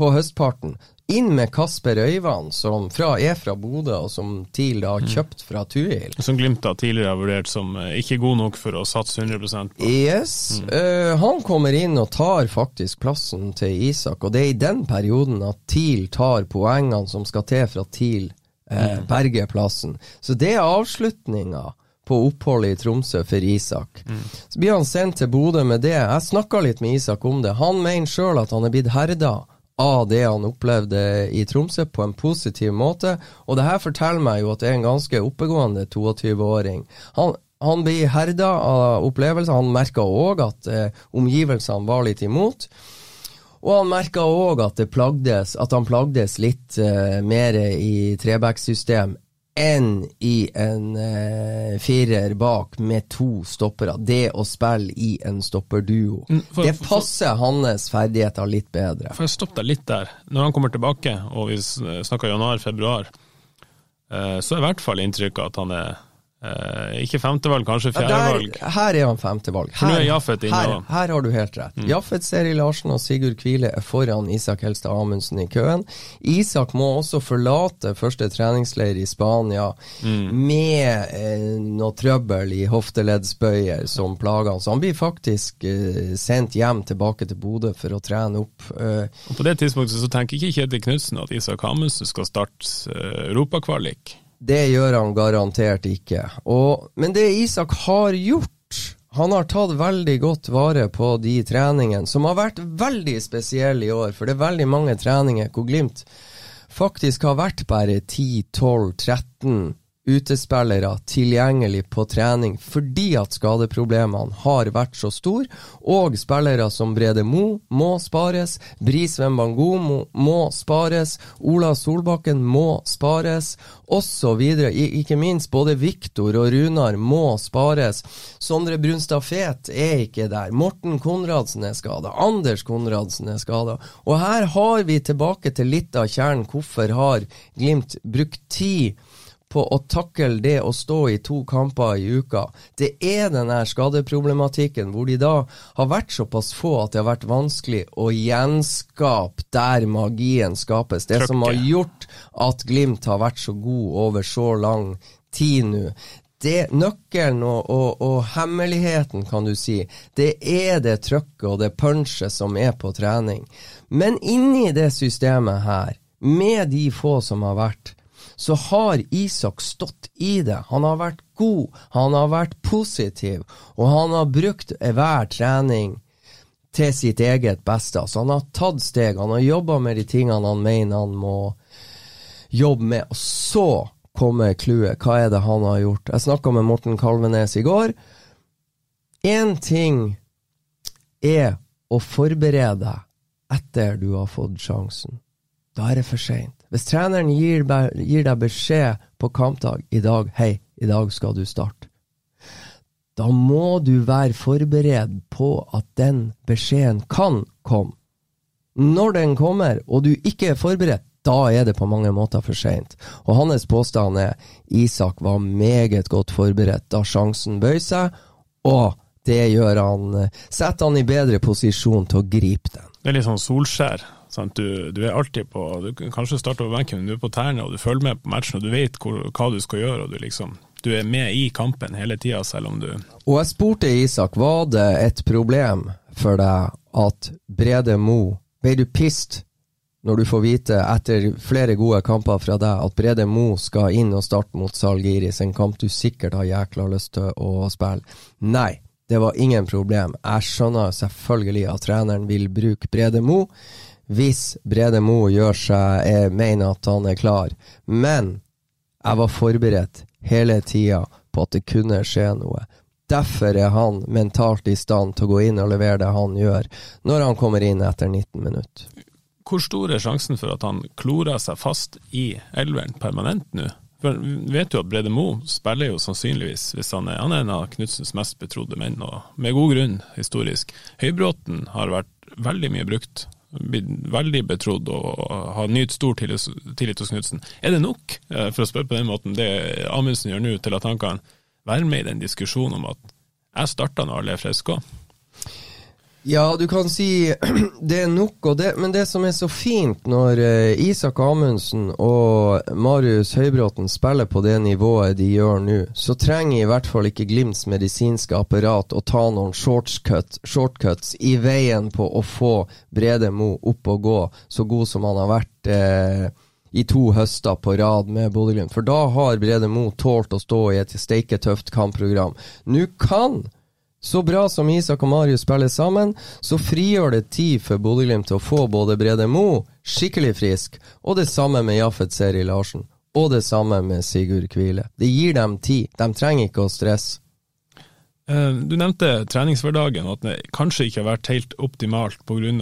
på høstparten. Inn med Kasper Øyvand, som fra, er fra Bodø, og som TIL har mm. kjøpt fra Tuil. Som Glimt da tidligere har vurdert som eh, ikke god nok for å satse 100 på. Yes. Mm. Uh, han kommer inn og tar faktisk plassen til Isak, og det er i den perioden at TIL tar poengene som skal til for at TIL uh, berger plassen. Så det er avslutninga på oppholdet i Tromsø for Isak. Mm. Så blir han sendt til Bodø med det. Jeg snakka litt med Isak om det. Han mener sjøl at han er blitt herda av det han opplevde i Tromsø, på en positiv måte. Og det her forteller meg jo at det er en ganske oppegående 22-åring. Han, han, blir herda av opplevelser. Han merka òg at eh, omgivelsene var litt imot. Og han merka òg at, at han plagdes litt eh, mer i trebacksystem enn i en uh, firer bak med to stoppere. Det å spille i en stopperduo. Mm, for, det passer for, hans ferdigheter litt bedre. For jeg stoppe deg litt der. Når han kommer tilbake, og vi snakker januar-februar, uh, så er i hvert fall inntrykket at han er Uh, ikke femtevalg, kanskje fjerdevalg. Ja, her er han femtevalg. Her, her, her, her har du helt rett. Mm. Jaffet Seri Larsen og Sigurd Kvile er foran Isak Helstad Amundsen i køen. Isak må også forlate første treningsleir i Spania mm. med eh, noe trøbbel i hofteleddsbøyer som plager han. Så han blir faktisk eh, sendt hjem tilbake til Bodø for å trene opp. Eh. Og På det tidspunktet så tenker ikke Kjetil Knutsen at Isak Amundsen skal starte eh, europakvalik? Det gjør han garantert ikke. Og, men det Isak har gjort han har tatt veldig godt vare på de treningene, som har vært veldig spesielle i år. For det er veldig mange treninger hvor Glimt faktisk har vært bare 10-12-13 utespillere tilgjengelig på trening fordi at skadeproblemene har vært så store, og spillere som Brede Mo må spares, Brisveen Bangomo må spares, Ola Solbakken må spares, osv. Ikke minst både Viktor og Runar må spares. Sondre Brunstad Fet er ikke der. Morten Konradsen er skada. Anders Konradsen er skada. Og her har vi tilbake til litt av kjernen. Hvorfor har Glimt brukt tid på å takle det å stå i to kamper i uka. Det er den her skadeproblematikken hvor de da har vært såpass få at det har vært vanskelig å gjenskape der magien skapes. Det som har gjort at Glimt har vært så god over så lang tid nå. Det Nøkkelen og, og, og, hemmeligheten, kan du si, det er det trøkket og det punchet som er på trening. Men inni det systemet her, med de få som har vært, så har Isak stått i det. Han har vært god, han har vært positiv, og han har brukt hver trening til sitt eget beste. Så han har tatt steg, han har jobba med de tingene han mener han må jobbe med. Og så kommer clouet. Hva er det han har gjort? Jeg snakka med Morten Kalvenes i går. Én ting er å forberede etter du har fått sjansen. Da er det for seint. Hvis treneren gir, gir, deg beskjed på kampdag i dag hei, i dag skal du starte, da må du være forberedt på at den beskjeden kan komme. Når den kommer, og du ikke er forberedt, da er det på mange måter for seint. Og hans påstand er Isak var meget godt forberedt da sjansen bøy seg, og det gjør han setter han i bedre posisjon til å gripe den. Det er litt sånn Solskjær. Sant? Du, du, er alltid på Du kan kanskje starte over benken, men du er på tærne og du følger med på matchen og du vet hvor, hva du skal gjøre. og du liksom du er med i kampen hele tida, selv om du Og jeg spurte Isak, var det et problem for deg at Brede Mo Ble du pissed når du får vite, etter flere gode kamper fra deg, at Brede Mo skal inn og starte mot Salgiris, en kamp du sikkert har jækla lyst til å spille? Nei, det var ingen problem. Jeg skjønner selvfølgelig at treneren vil bruke Brede Mo hvis Brede Mo gjør seg, jeg mener at han er klar. Men jeg var forberedt hele tida på at det kunne skje noe. Derfor er han mentalt i stand til å gå inn og levere det han gjør, når han kommer inn etter 19 minutter. Hvor stor er sjansen for at han klorer seg fast i elveren permanent nå? For vet jo at Brede Mo spiller jo sannsynligvis, hvis han er, han er en av Knutsens mest betrodde menn, og med god grunn historisk. Høybråten har vært veldig mye brukt, blitt veldig betrodd og har nytt stor tillit hos Knutsen. Er det nok, eh, for å spørre på den måten, det Amundsen gjør nå, til at han kan være med i den diskusjonen om at jeg starta når alle er friske òg? Ja, du kan si det er nok, det, men det som er så fint når uh, Isak Amundsen og Marius Høybråten spiller på det nivået de gjør nå, så trenger i hvert fall ikke Glimts medisinske apparat å ta noen shortcuts, shortcuts i veien på å få Brede Mo opp og gå, så god som han har vært uh, i to høster på rad med Bodø-Glimt. For da har Brede Mo tålt å stå i et steiketøft kampprogram. Nå kan så bra som Isak og Marius spiller sammen, så frigjør det tid for Bodø-Glimt til å få både Brede Mo skikkelig frisk, og det samme med Jaffet Seri Larsen. Og det samme med Sigurd Kvile. Det gir dem tid. De trenger ikke å stresse. Eh, du nevnte treningshverdagen, og at det kanskje ikke har vært helt optimalt pga.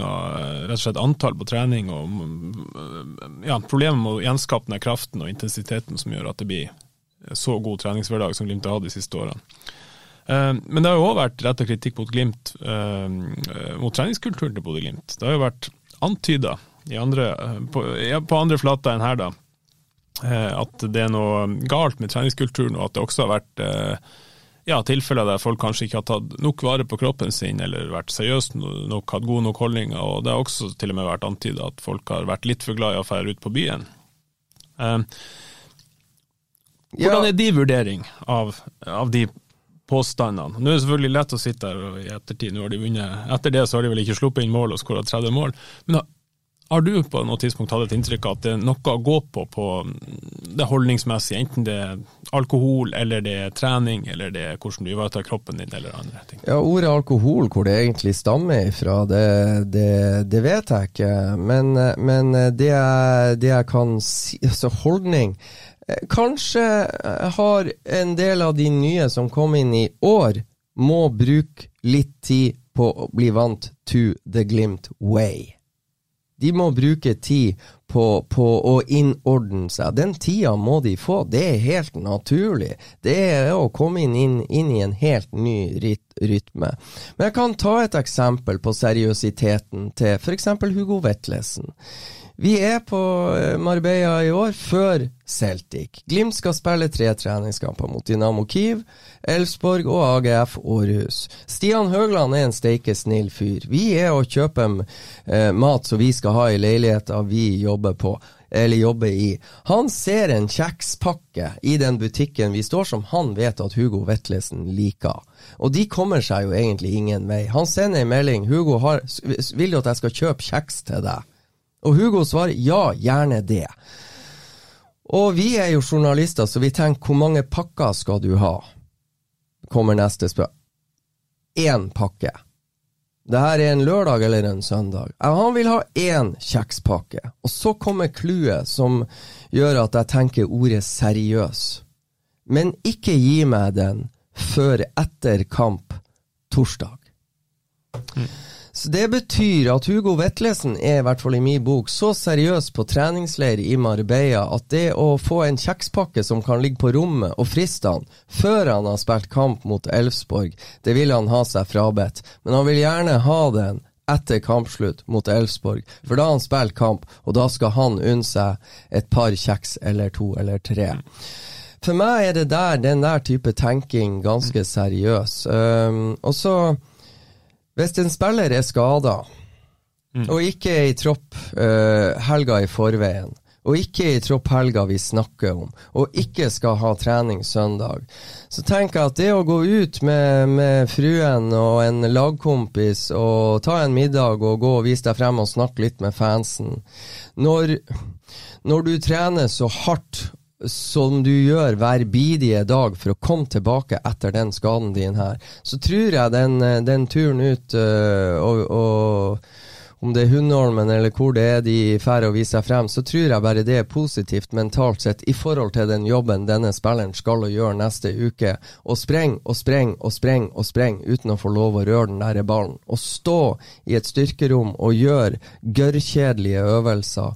Eh, antall på trening og eh, ja, problemet med å gjenskape den kraften og intensiteten som gjør at det blir så god treningshverdag som Glimt har hatt de siste årene. Eh, men det har jo òg vært retta kritikk mot Glimt, eh, mot treningskulturen til Bodø-Glimt. Det har jo vært antyda på, ja, på, andre flater enn her, da, eh, at det er noe galt med treningskulturen, og at det også har vært ja, tilfeller der folk kanskje ikke har tatt nok vare på kroppen sin, eller vært seriøse nok, hatt gode nok holdninger. Og det har også til og med vært antyda at folk har vært litt for glad i å dra ut på byen. Hvordan er de vurdering av, av de påstandene. Nå er det selvfølgelig lett å sitte her i ettertid, nå har de vunnet. Etter det så har de vel ikke sluppet inn mål og skåra 30 mål. Men har du på noe tidspunkt hatt et inntrykk av at det er noe å gå på på det holdningsmessige, enten det er alkohol, eller det er trening, eller det er hvordan du ivaretar kroppen din, eller andre ting? Ja, Ordet alkohol, hvor det egentlig stammer ifra, det, det, det vet jeg ikke. Men, men det, jeg, det, jeg, kan si Altså, holdning Kanskje har en del av de nye som kom inn i år, må bruke litt tid på å bli vant to the Glimt way. De må bruke tid på, på, å innordne seg. Den tida må de få. Det er helt naturlig. Det er å komme inn, inn, inn i en helt ny rytme. Men jeg kan ta et eksempel på seriøsiteten til f.eks. Hugo Vetlesen. Vi er på eh, Marbella i år, før Celtic. Glimt skal spille tre treningskamper mot Dynamo Kiev, Elfsborg og AGF Århus. Stian Høgland er en steike snill fyr. Vi er og kjøper eh, mat som vi skal ha i leiligheta vi jobber på eller jobber i. Han ser en kjekspakke i den butikken vi står som han vet at Hugo Vetlesen liker. Og de kommer seg jo egentlig ingen vei. Han sender en melding. 'Hugo, har, vil du at jeg skal kjøpe kjeks til deg?' Og Hugo svarer ja, gjerne det. Og vi er jo journalister, så vi tenker hvor mange pakker skal du ha? Kommer neste spørsmål. Én pakke. Det her er en lørdag eller en søndag. Han vil ha én kjekspakke. Og så kommer clouet som gjør at jeg tenker ordet seriøs. Men ikke gi meg den før etter kamp torsdag. Mm. Så Det betyr at Hugo Vetlesen er, i hvert fall i min bok, så seriøs på treningsleir i Marbella at det å få en kjekspakke som kan ligge på rommet og friste han før han har spilt kamp mot Elfsborg, det vil han ha seg frabedt. Men han vil gjerne ha den etter kampslutt mot Elfsborg. For da har han spilt kamp, og da skal han unne seg et par kjeks eller to eller tre. For meg er det der, den der type tenking ganske seriøs. Um, og så, hvis en spiller er skada, og ikke er i tropp uh, helga i forveien, og ikke er i tropp helga vi snakker om, og ikke skal ha trening søndag, så tenker jeg at det å gå ut med, med fruen og en lagkompis og ta en middag og gå og vise deg frem og snakke litt med fansen Når, når du trener så hardt som du gjør hver bidige dag for å komme tilbake etter den skaden din her, så tror jeg den, eh, den turen ut øh, og, og om det er Hundholmen eller hvor det er de drar og viser seg frem, så tror jeg bare det er positivt mentalt sett i forhold til den jobben denne spilleren skal gjøre neste uke. Og spreng og spreng og spreng og spreng uten å få lov å røre den der ballen. Og stå i et styrkerom og gjøre gørrkjedelige øvelser.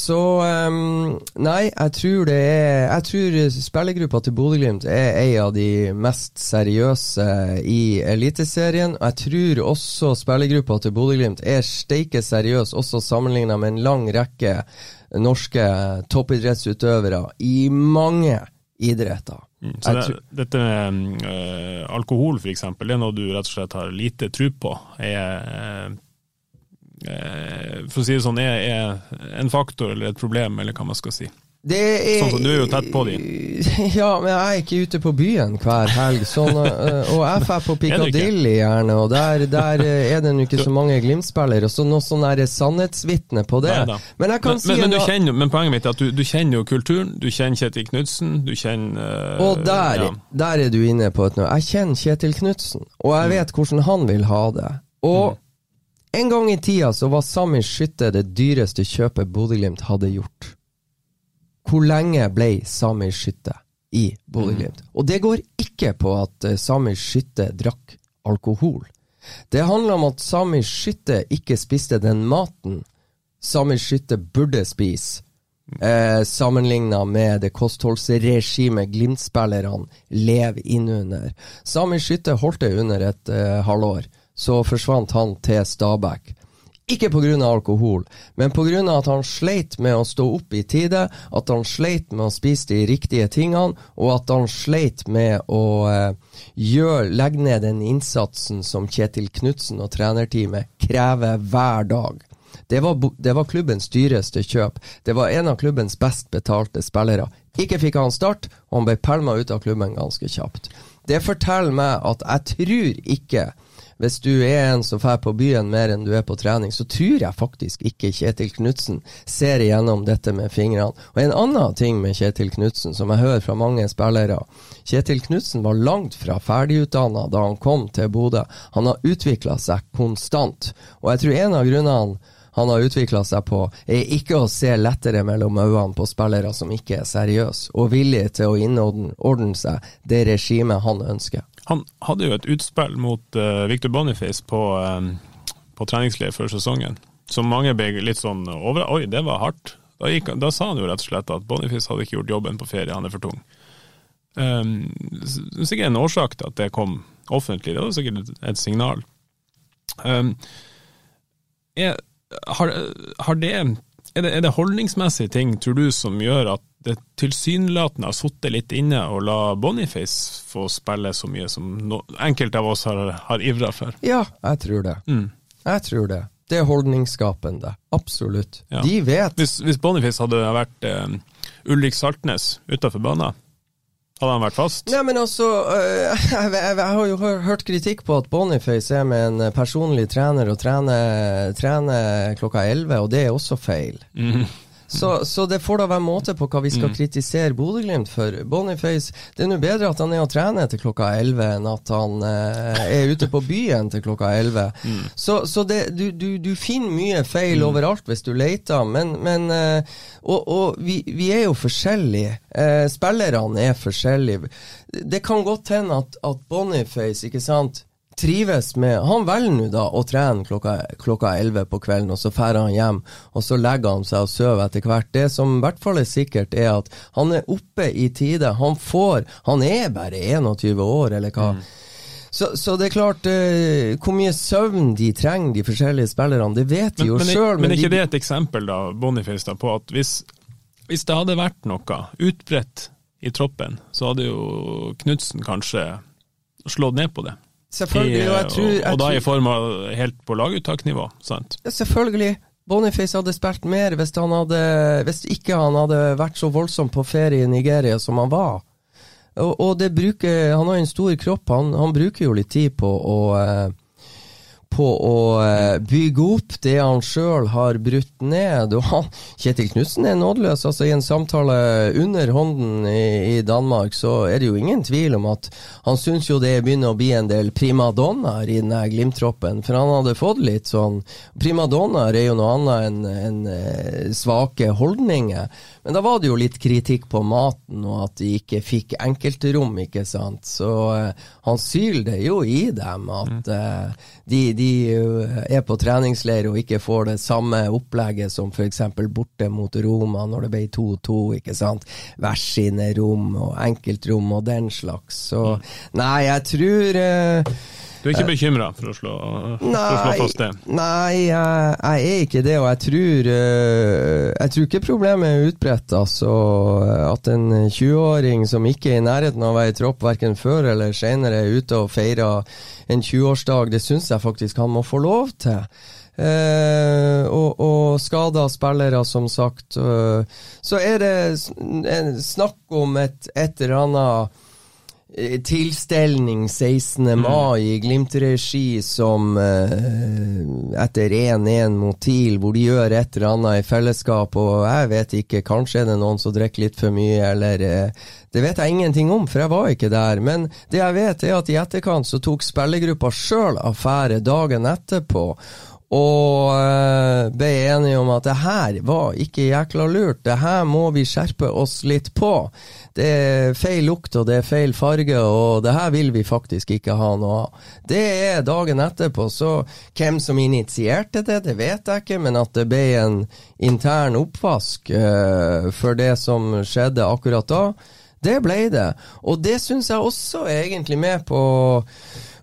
Så um, nei, jeg tror det er Jeg tror spillergruppa til Bodø-Glimt er ei av de mest seriøse i Eliteserien. Og jeg tror også spillergruppa til Bodø-Glimt er steike seriøs, også sammenligna med en lang rekke norske toppidrettsutøvere i mange idretter. Mm, så det, dette med øh, alkohol, f.eks., det er noe du rett og slett har lite tro på? Er Eh, for å si det sånn, er, er en faktor eller et problem, eller hva man skal si. Er, sånn som du er jo tett på de. Ja, men jeg er ikke ute på byen hver helg. Sånn, og jeg drar på Piccadilly gjerne, og der, der er det jo ikke så mange Glimt-spillere. Så noe sånn sannhetsvitne på det. Men jeg kan men, si men, men, en, kjenner, men, poenget mitt er at du, du, kjenner jo kulturen. Du kjenner Kjetil Knutsen, du kjenner uh, Og der, ja. der er du inne på et nå. Jeg kjenner Kjetil Knutsen, og jeg vet hvordan han vil ha det. Og Mm. En gang i tida så var Sami Skytte det dyreste kjøpet Bodø-Glimt hadde gjort. Hvor lenge ble Sami Skytte i Bodø-Glimt? Og det går ikke på at eh, Sami Skytte drakk alkohol. Det handler om at Sami Skytte ikke spiste den maten Sami Skytte burde spise. Eh, Sammenligna med det kostholdsregimet Glimt-spillerne lever innunder. Sami Skytte holdt det under et eh, halvår. Så forsvant han til Stabæk. Ikke pga. alkohol, men pga. at han sleit med å stå opp i tide, at han sleit med å spise de riktige tingene, og at han sleit med å eh, gjør, legge ned den innsatsen som Kjetil Knutsen og trenerteamet krever hver dag. Det var, det var klubbens dyreste kjøp. Det var en av klubbens best betalte spillere. Ikke fikk han start, og han ble pælma ut av klubben ganske kjapt. Det forteller meg at jeg tror ikke hvis du er en som drar på byen mer enn du er på trening, så tror jeg faktisk ikke Kjetil Knutsen ser igjennom dette med fingrene. Og en annen ting med Kjetil Knutsen, som jeg hører fra mange spillere Kjetil Knutsen var langt fra ferdigutdanna da han kom til Bodø. Han har utvikla seg konstant, og jeg tror en av grunnene han har utvikla seg på, er ikke å se lettere mellom øynene på spillere som ikke er seriøse, og villige til å innordne seg det regimet han ønsker. Han hadde jo et utspill mot uh, Victor Boniface på, uh, på treningsleir før sesongen, som mange ble litt sånn over Oi, det var hardt. Da, gikk, da sa han jo rett og slett at Boniface hadde ikke gjort jobben på ferie, han er for tung. Um, sikkert en årsak til at det kom offentlig, det var sikkert et, et signal. Um, er, har, har det, er det Er det holdningsmessige ting, tror du, som gjør at det tilsynelatende har sittet litt inne og la Boniface få spille så mye som no, enkelte av oss har, har ivra for? Ja, jeg tror det. Mm. Jeg tror det. Det er holdningsskapende. Absolutt. Ja. De vet Hvis, hvis Boniface hadde vært eh, Ulrik Saltnes utafor banen, hadde han vært fast? Nei, men altså øh, jeg, jeg, jeg har jo hørt kritikk på at Boniface er med en personlig trener og trener, trener klokka 11, og det er også feil. Mhm. Så, så det får da være måte på hva vi skal kritisere Bodø-Glimt for. Boniface, det er nå bedre at han er og trener til klokka 11 enn at han eh, er ute på byen til klokka 11. Så, så det, du, du, du finner mye feil overalt hvis du leter, men, men eh, Og, og vi, vi er jo forskjellige. Eh, spillerne er forskjellige. Det kan godt hende at, at Boniface, ikke sant trives med Han velger nå da å trene klokka, klokka 11 på kvelden, og så drar han hjem, og så legger han seg og sover etter hvert. Det som i hvert fall er sikkert, er at han er oppe i tide. Han får Han er bare 21 år, eller hva. Så, så det er klart, eh, hvor mye søvn de trenger, de forskjellige spillerne, det vet de Men, jo men, sjøl. men er ikke det et eksempel, da, Boniface, da, på at hvis, hvis det hadde vært noe utbredt i troppen, så hadde jo Knutsen kanskje slått ned på det. Selvfølgelig, og jeg tror, jeg og da i form av helt på laguttaknivå, sant? Ja, selvfølgelig. Boniface hadde spilt mer hvis, han hadde, hvis ikke han hadde vært så voldsom på ferie i Nigeria som han var. Og, og det bruker, Han har en stor kropp, han, han bruker jo litt tid på å eh, på å eh, bygge opp det han sjøl har brutt ned. Og Kjetil Knutsen er nådeløs. altså I en samtale under hånden i, i Danmark så er det jo ingen tvil om at han syns jo det begynner å bli en del primadonnaer i denne Glimt-troppen. For han hadde fått litt sånn Primadonnaer er jo noe annet enn en, eh, svake holdninger. Men da var det jo litt kritikk på maten, og at de ikke fikk enkeltrom, ikke sant. Så uh, han syler det jo i dem at uh, de, de eh, er på treningsleir og ikke får det samme opplegget som f.eks. borte mot Roma når det ble 2-2, ikke sant. Hvert sine rom og enkeltrom og den slags. Så nei, jeg tror Du er ikke bekymra for, å slå- for å slå fast det? Nei, jeg, jeg er ikke det, og jeg tror eh, Jeg tror ikke problemet er utbredt. Altså, at en 20-åring som ikke er i nærheten av å være i tropp verken før eller senere, er ute og feirer en 20-årsdag, det syns jeg faktisk han må få lov til. Eh, og, og skada spillere, som sagt. eh, så er det snakk om et, et eller annet eh, tilstelning 16. mai i Glimt-regi som eh, etter 1-1 mot TIL, hvor de gjør et eller annet i fellesskap, og jeg vet ikke, kanskje er det noen som drikker litt for mye, eller eh, Det vet jeg ingenting om, for jeg var ikke der. Men det jeg vet, er at i etterkant så tok spillergruppa sjøl affære dagen etterpå. Og eh, ble enige om at det her var ikke jækla lurt, det her må vi skjerpe oss litt på. Det er feil lukt og det er feil farge, og det her vil vi faktisk ikke ha noe av. Det er dagen etterpå, så hvem som initierte det, det vet jeg ikke, men at det ble en intern oppvask uh, for det som skjedde akkurat da, det ble det. Og det syns jeg også er egentlig med på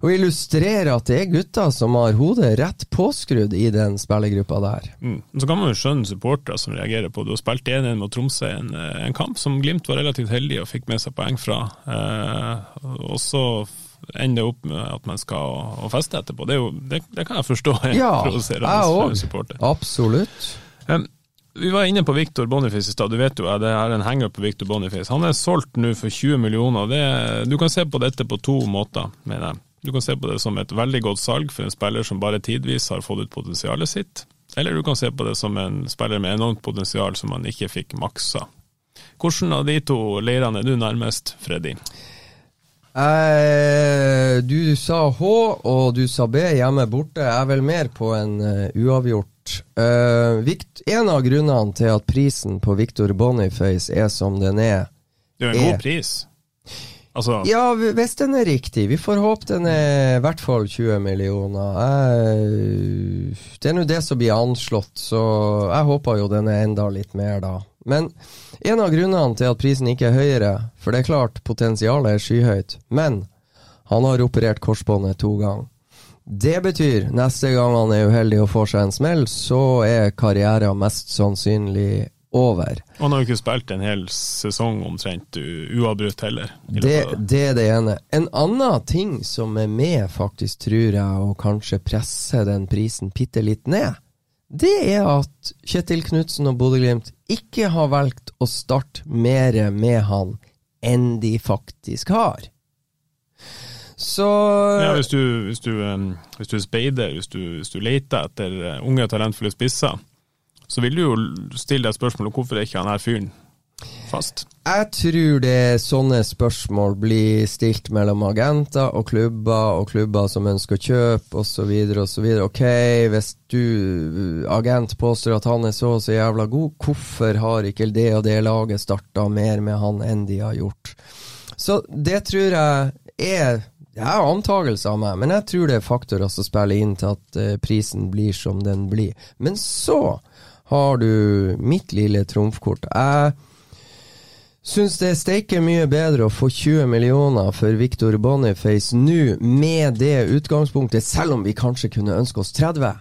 å illustrere at det er gutter som har hodet rett påskrudd i den spillergruppa der. Mm. Så kan man jo skjønne supportere som reagerer på det. Du har spilt 1-1 mot Tromsø, en, en kamp som Glimt var relativt heldig og fikk med seg poeng fra. Eh, og så ender det opp med at man skal feste etterpå. Det, jo, det, det kan jeg forstå er Ja, provoserende jeg supporter. Absolutt. Um, vi var inne på Victor Boniface i stad, du vet jo det er en henger på Victor Boniface. Han er solgt nå for 20 millioner. Det, du kan se på dette på to måter, mener jeg. Du kan se på det som et veldig godt salg for en spiller som bare tidvis har fått ut potensialet sitt, eller du kan se på det som en spiller med enormt potensial som man ikke fikk maksa. Hvordan av de to leirene er du nærmest, Freddy? Eh, du sa H, og du sa B hjemme borte. Er vel mer på en eh, uavgjort. Eh, Vikt, en av grunnene til at prisen på Victor Boniface er som den er Det er en god pris. Altså, Ja, hvis den er riktig. Vi får håpe den er i hvert fall 20 millioner. Jeg, det er nå det som blir anslått, så jeg håper jo den er enda litt mer, da. Men en av grunnene til at prisen ikke er høyere, for det er klart potensialet er skyhøyt, men han har operert korsbåndet to ganger. Det betyr neste gang han er uheldig og får seg en smell, så er karrieren mest sannsynlig over. han har jo ikke spilt en hel sesong omtrent uavbrutt heller. Det, det. er det ene. En annen ting som er med, faktisk, tror jeg, å kanskje presse den prisen bitte litt ned, det er at Kjetil Knutsen og Bodø-Glimt ikke har valgt å starte mer med han enn de faktisk har. Så Ja, hvis du, hvis du, hvis du er speider, hvis du, hvis du leter etter uh, unge, talentfulle spisser, så vil du jo stille deg spørsmål hvorfor er ikke han her fyren fast? Jeg tror det er sånne spørsmål blir stilt mellom agenter og klubber, og klubber som ønsker å kjøpe osv. osv. Ok, hvis du, agent, påstår at han er så og så jævla god, hvorfor har ikke det og det laget starta mer med han enn de har gjort? Så det tror jeg er det er antakelser av meg, men jeg tror det er faktorer som spiller inn til at eh, prisen blir som den blir. Men så har du mitt lille trumfkort. Jeg Syns det er steike mye bedre å få 20 millioner for Victor Boniface nå, med det utgangspunktet, selv om vi kanskje kunne ønske oss 30.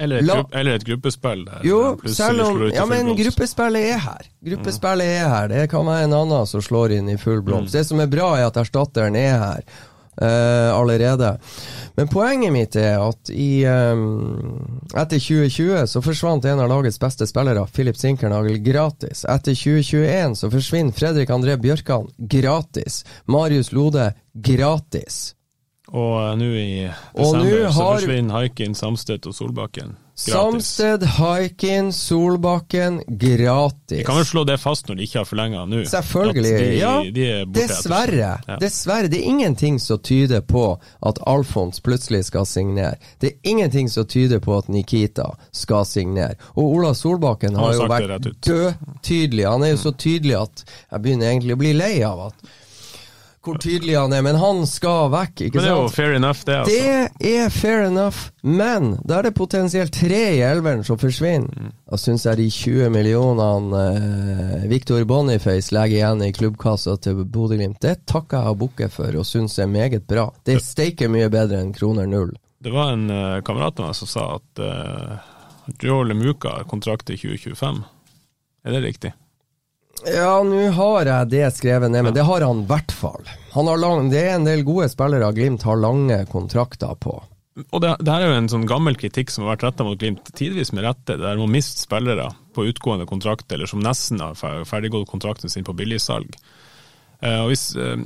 Eller et, La- grupp, eller et gruppespill der Jo, selv om Ja, men gruppespillet er her. Gruppespillet er her. Det kan være en annen som slår inn i full blomst. Det som er bra, er at erstatteren er her eh, allerede. Men poenget mitt er at i um, Etter 2020 så forsvant en av lagets beste spillere, Filip Sinkernagel, gratis. Etter 2021 så forsvinner Fredrik André Bjørkan gratis. Marius Lode gratis. Og nå i desember så forsvinner Haikin, Samstedt og Solbakken. Samsted, Haikin, Solbakken gratis. Vi kan vel slå det fast når de ikke har forlenga nå. Selvfølgelig. De, ja, de er dessverre. Ja. Dessverre. Det er ingenting som tyder på at Alfons plutselig skal signere. Det er ingenting som tyder på at Nikita skal signere. Og Ola Solbakken har har jo vært død tydelig dødtydelig. Han er jo så tydelig at jeg begynner egentlig å bli lei av at hvor tydelig han er, men han skal vekk, ikke Men det er jo fair enough, det, altså. Det er fair enough, men da er det potensielt tre i elveren som forsvinner. Mm. Da syns jeg de 20 millionene eh, Victor Boniface legger igjen i klubbkassa til Bodø-Glimt, det takker jeg og bukker for og syns er meget bra. Det er steike mye bedre enn kroner null. Det var en uh, kamerat av meg som sa at uh, Joel Lemuka har kontrakt i 2025. Er det riktig? Ja, nå har jeg det skrevet ned, men det har han i hvert fall. Det er en del gode spillere Glimt har lange kontrakter på. Og det, det her er jo en sånn gammel kritikk som har vært retta mot Glimt, tidvis med rette, der man mister spillere på utgående kontrakt, eller som nesten har fer- ferdiggått kontrakten sin på billigsalg. Uh, hvis, uh,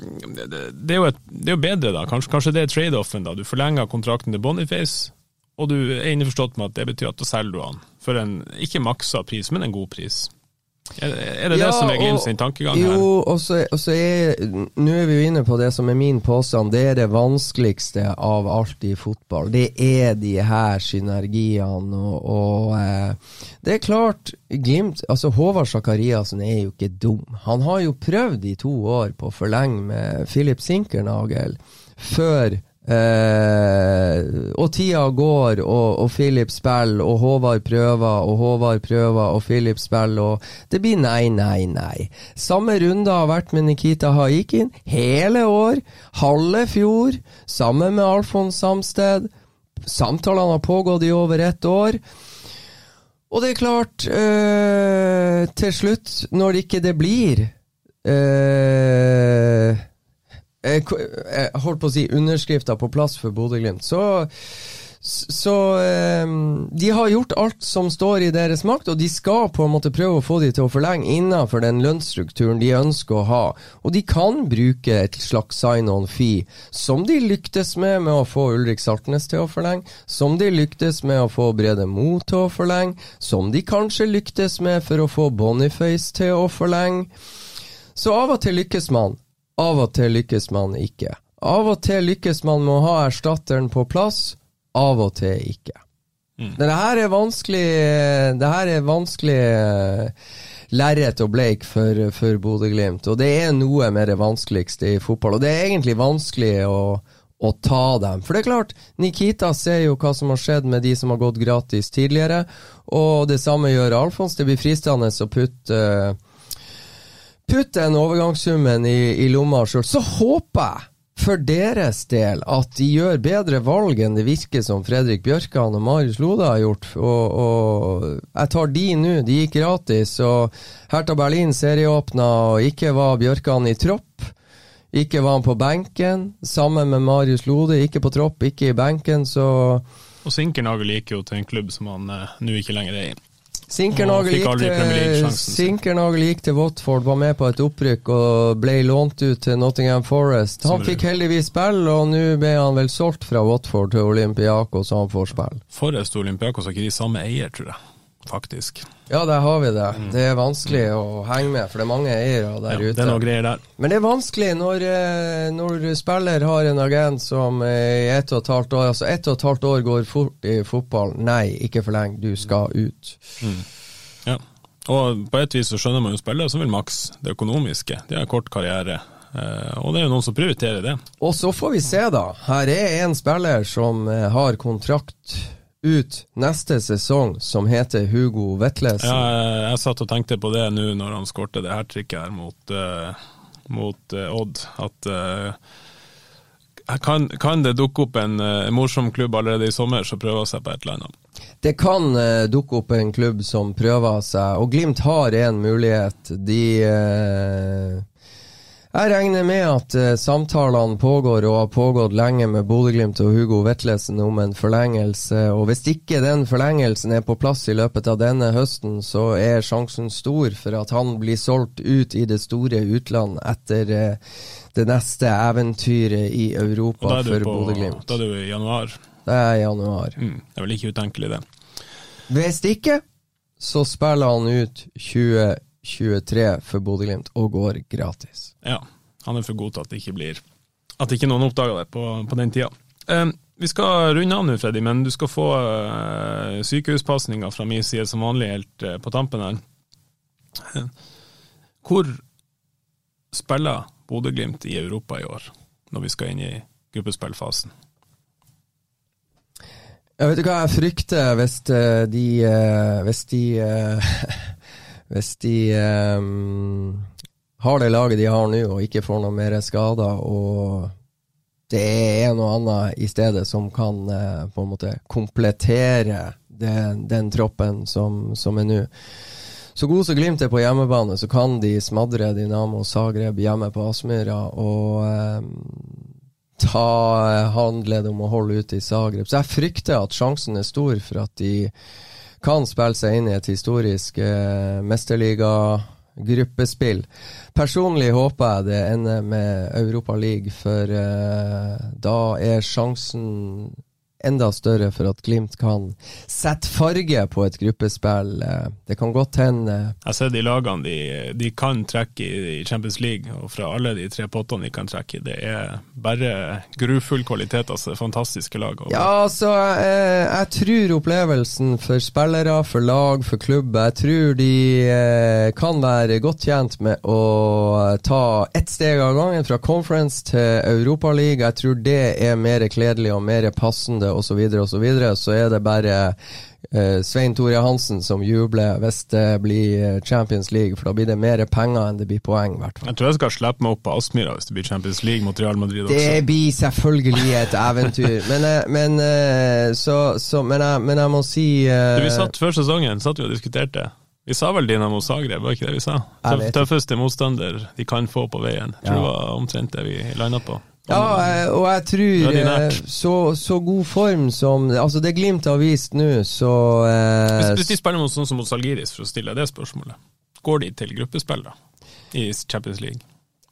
det, er et, det er jo bedre, da. Kanskje, kanskje det er trade-offen. da. Du forlenger kontrakten til Boniface, og du er innforstått med at det betyr at da selger du han for en ikke maksa pris, men en god pris. Er, er det det som er Glimt sin tankegang her? Jo, og så og så er Nå er vi jo inne på det som er min påstand. Det er det vanskeligste av alt i fotball. Det er de her synergiene og, og eh, Det er klart, Glimt Altså, Håvard Sakariassen er jo ikke dum. Han har jo prøvd i to år på å forlenge med Philip Sinkernagel før Eh, og tida går, og, og Philip spiller, og Håvard prøver, og Håvard prøver, og Philip spiller, og det blir nei, nei, nei. Samme runde har vært med Nikita Haikin hele år, halve fjor, sammen med Alfons Samsted. Samtalene har pågått i over ett år. Og det er klart, eh, til slutt, når det ikke det blir eh, jeg holdt på å si underskrifter på plass for Bodø-Glimt, så så eh, De har gjort alt som står i deres makt, og de skal på en måte prøve å få de til å forlenge innenfor den lønnsstrukturen de ønsker å ha. Og de kan bruke et slags sign-on fee, som de lyktes med med å få Ulrik Saltnes til å forlenge, som de lyktes med å få Brede Mo til å forlenge, som de kanskje lyktes med for å få Boniface til å forlenge. Så av og til lykkes man, av og til lykkes man ikke. Av og til lykkes man med å ha erstatteren på plass, av og til ikke. Men det her er vanskelig Det her er vanskelig eh, lerret og bleik for, for Bodø-Glimt, og det er noe med det vanskeligste i fotball. Og det er egentlig vanskelig å, å ta dem. For det er klart, Nikita ser jo hva som har skjedd med de som har gått gratis tidligere, og det samme gjør Alfons. Det blir fristende å putte putte den overgangssummen i, i lomma sjøl. Så håper jeg for deres del at de gjør bedre valg enn det virker som Fredrik Bjørkan og Marius Lode har gjort. Og, og jeg tar de nå, de gikk gratis. Og Hertha Berlin serieåpna, og ikke var Bjørkan i tropp. Ikke var han på benken. Sammen med Marius Lode, ikke på tropp, ikke i benken, så Og Sinkernagel gikk jo til en klubb som han eh, nå ikke lenger er i. Sinkernagel gikk, til, Sinkernagel gikk til Watford, var med på et opprykk og ble lånt ut til Nottingham Forest. Han fikk heldigvis spille, og nå ble han vel solgt fra Watford til Olympiakos, og han får spille. Forrest og Olympiakos har ikke de samme eier, tror jeg. Faktisk. Ja, der har vi det. Det er vanskelig å henge med, for det er mange eiere der Mm. Ja, ute. det er noe greier der. Men det er vanskelig når, eh, når spiller har en agent som eh, i ett og et halvt år Altså ett og et halvt år går fort i fotball. Nei, ikke for lenge. Du skal ut. Ja. Og på et vis så skjønner man jo spillere som vil maks det økonomiske. De har kort karriere. Uh, og det er jo noen som prioriterer det. Og så får vi se, da. Her er en spiller som har kontrakt ut neste sesong, som heter Hugo Vetlesen. Ja, jeg, satt og tenkte på det nå når han skårte det her trikket her mot, uh, mot uh, Odd, at uh, kan, kan, det dukke opp en morsom klubb allerede i sommer som prøver seg på et eller annet? Det kan dukke opp en klubb som prøver seg, og Glimt har en mulighet. De jeg regner med at uh, samtalene pågår og har pågått lenge med Bodø-Glimt og Hugo Vetlesen om en forlengelse. og Hvis ikke den forlengelsen er på plass i løpet av denne høsten, så er sjansen stor for at han blir solgt ut i det store utland etter uh, det neste eventyret i Europa for Bodø-Glimt. Da er det jo i januar. Det er januar. Mm, det er vel ikke utenkelig, det. Hvis ikke, så spiller han ut 2020. 23 for Bodø-Glimt og går gratis. Ja, han er for god til at det ikke blir At ikke noen oppdager det på, på den tida. Um, vi skal runde av nå, Freddy, men du skal få uh, sykehuspasninga fra min side som vanlig helt uh, på tampen her. Uh, hvor spiller Bodø-Glimt i Europa i år, når vi skal inn i gruppespillfasen? Jeg vet du hva jeg frykter hvis de, hvis de hvis de um, har det laget de har nå, og ikke får noe mer skader, og det er en og annen i stedet som kan uh, på en måte komplettere den, den troppen som, som er nå. Så god som Glimt er på hjemmebane, så kan de smadre Dynamo Zagreb hjemme på Aspmyra og um, ta handlet om å holde ut i Zagreb. Så jeg frykter at sjansen er stor for at de kan spille seg inn i et historisk eh, mesterliga-gruppespill. Personlig håper jeg det ender med Europa League, for eh, da er sjansen enda større for at Glimt kan sette farge på et gruppespill. Eh, det kan godt hende Jeg ser de lagene de, de, kan trekke i Champions League, og fra alle de tre pottene de kan trekke i, det er bare grufull kvalitet. altså Fantastiske lag. Ja, altså, jeg, jeg, tror opplevelsen for spillere, for lag, for klubb Jeg tror de eh, kan være godt tjent med å ta ett steg av gangen, fra conference til Europaliga. Jeg tror det er mer kledelig og mer passende osv., og så, videre, så er det bare uh, Svein Tore Hansen som jubler hvis det blir eh, Champions League, for da blir det mer penger enn det blir poeng. Hvert Jeg tror jeg skal slippe meg opp på Aspmyra hvis det blir Champions League mot Real Madrid også. Det blir selvfølgelig et eventyr, men, eh, men, så, så, men, jeg, men, jeg, må si uh, Vi satt før sesongen satt vi og diskuterte. Vi sa vel Dinamo Zagreb, var ikke det vi sa? Tøffeste motstander de kan få på veien. Jeg tror ja. det var omtrent det vi landa på. Ja, eh, og jeg tror eh, så, så, god form som Altså, det Glimt har vist nå, så eh, hvis, hvis, de spiller mot sånn som mot Salgiris, for å stille det spørsmålet, går de til gruppespill da, i Champions League?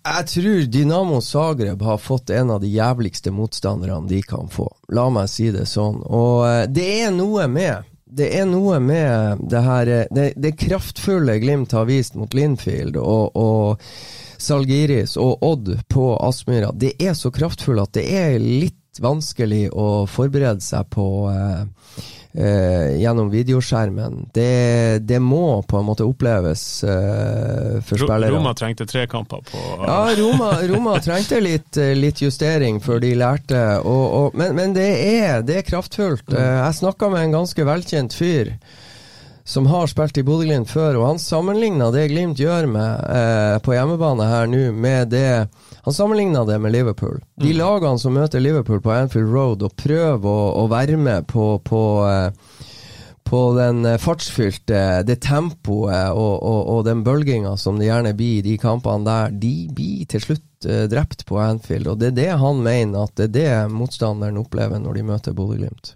Jeg tror Dynamo Zagreb har fått en av de jævligste motstanderne de kan få. La meg si det sånn. Og eh, det er noe med det er noe med det her Det, det kraftfulle Glimt har vist mot Linfield, og, og Salgiris og Odd på Aspmyra, det er så kraftfulle at det er litt vanskelig å forberede seg på eh, eh, gjennom videoskjermen. Det, det, må på en måte oppleves eh, for spillere. Roma trengte tre kamper på Ja, Roma, Roma trengte litt, eh, litt, justering før de lærte. Og, og, men, men det, er, det, er, kraftfullt. Mm. Eh, jeg snakka med en ganske velkjent fyr som har spilt i Bodø-Glimt før, og han sammenligna det Glimt gjør med, eh, på hjemmebane her nå, med det Han sammenligna det med Liverpool. De mm. lagene som møter Liverpool på Anfield Road og prøver å, å være med på, på, eh, på den fartsfylte, det tempoet og, og, og den bølginga som det gjerne blir i de kampene der, de blir til slutt eh, drept på Anfield. Og det er det han mener at det er det motstanderen opplever når de møter Bodø-Glimt.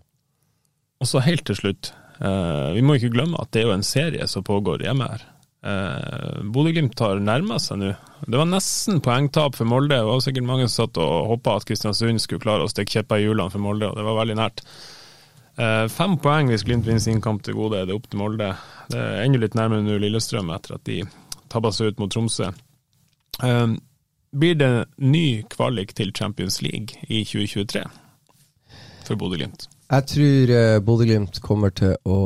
Og så helt til slutt, vi må ikke glemme at det er jo en serie som pågår hjemme her. Uh, Bodø-Glimt har nærma seg nå. Det var nesten poengtap for Molde. Det var sikkert mange som satt og håpa at Kristiansund skulle klare å stikke kjepper i hjulene for Molde, og det var veldig nært. Uh, fem poeng hvis Glimt vinner sin kamp til gode, det er opp til Molde. Det er enda litt nærmere nå Lillestrøm etter at de tabba seg ut mot Tromsø. Uh, blir det ny kvalik til Champions League i 2023 for Bodø-Glimt? Jeg tror uh, Bodø-Glimt kommer til å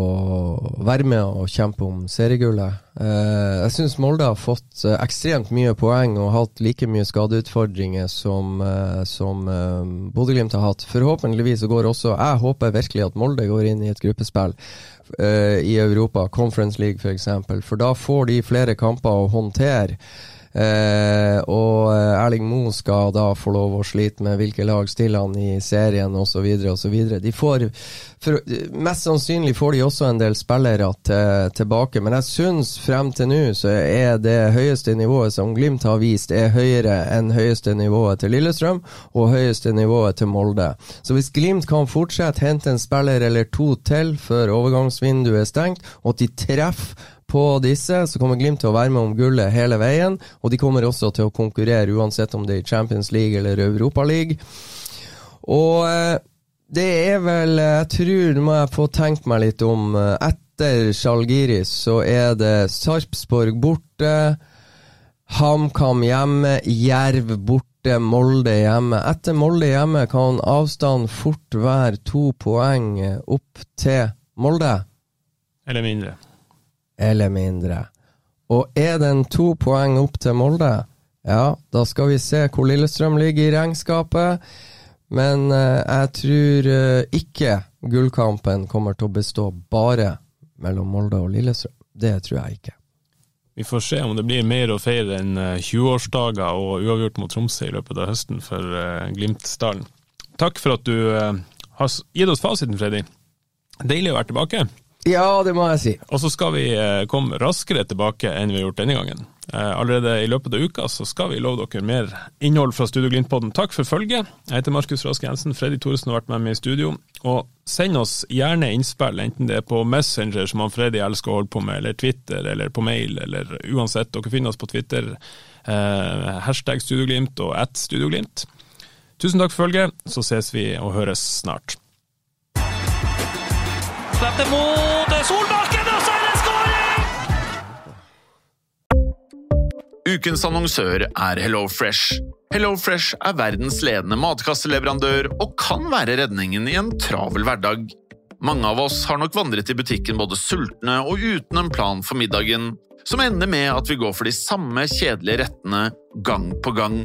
være med og kjempe om seriegullet. Uh, jeg syns Molde har fått uh, ekstremt mye poeng og hatt like mye skadeutfordringer som, uh, som Bodø-Glimt har hatt. Forhåpentligvis så går også Jeg håper virkelig at Molde går inn i et gruppespill i Europa, Conference League f.eks., for, for da får de flere kamper å håndtere. Eh, og eh, Erling Moe skal da få lov å slite med hvilke lag stiller han i serien osv. osv. De får for, Mest sannsynlig får de også en del spillere til, tilbake, men jeg syns frem til nå så er det høyeste nivået som Glimt har vist, er høyere enn høyeste nivået til Lillestrøm og høyeste nivået til Molde. Så hvis Glimt kan fortsette hente en spiller eller to til før overgangsvinduet er stengt, og at de treffer på disse, så kommer Glimt til å være med om gullet hele veien. Og de kommer også til å konkurrere, uansett om det er Champions League eller Europa League. Og eh, det er vel Jeg tror, nå må jeg få tenkt meg litt om eh, Etter Sjalgiris så er det Sarpsborg borte, HamKam hjemme, Jerv borte, Molde hjemme. Etter Molde hjemme kan avstanden fort være to poeng opp til Molde. Eller mindre eller mindre. Og er den to poeng opp til Molde, ja, da skal vi se hvor Lillestrøm ligger i regnskapet. Men uh, jeg tror uh, ikke gullkampen kommer til å bestå bare mellom Molde og Lillestrøm. Det tror jeg ikke. Vi får se om det blir mer å feire enn 20-årsdager eh, og uavgjort mot Tromsø i løpet av høsten for uh, Glimtsdalen. Takk for at du har gitt oss fasiten, Freddy. Deilig å være tilbake. Ja, det må jeg si. Og så skal vi eh, komme raskere tilbake enn vi har gjort denne gangen. Eh, allerede i løpet av uka så skal vi love dere mer innhold fra Studio Glimt-podden. Takk for følget. Jeg heter Markus Rask Jensen. Freddy Thoresen har vært med meg i studio. Og send oss gjerne innspill, enten det er på Messenger, som han Freddy elsker å holde på med, eller Twitter, eller på mail, eller uansett. Dere finner oss på Twitter. Eh, hashtag Studioglimt og at Studioglimt. Tusen takk for følget, så ses vi og høres snart. Slapp det mot Solbakken, og så er det skåring! Ukens annonsør er HelloFresh. HelloFresh er verdens ledende matkasseleverandør og kan være redningen i en travel hverdag. Mange av oss har nok vandret i butikken både sultne og uten en plan for middagen, som ender med at vi går for de samme kjedelige rettene gang på gang.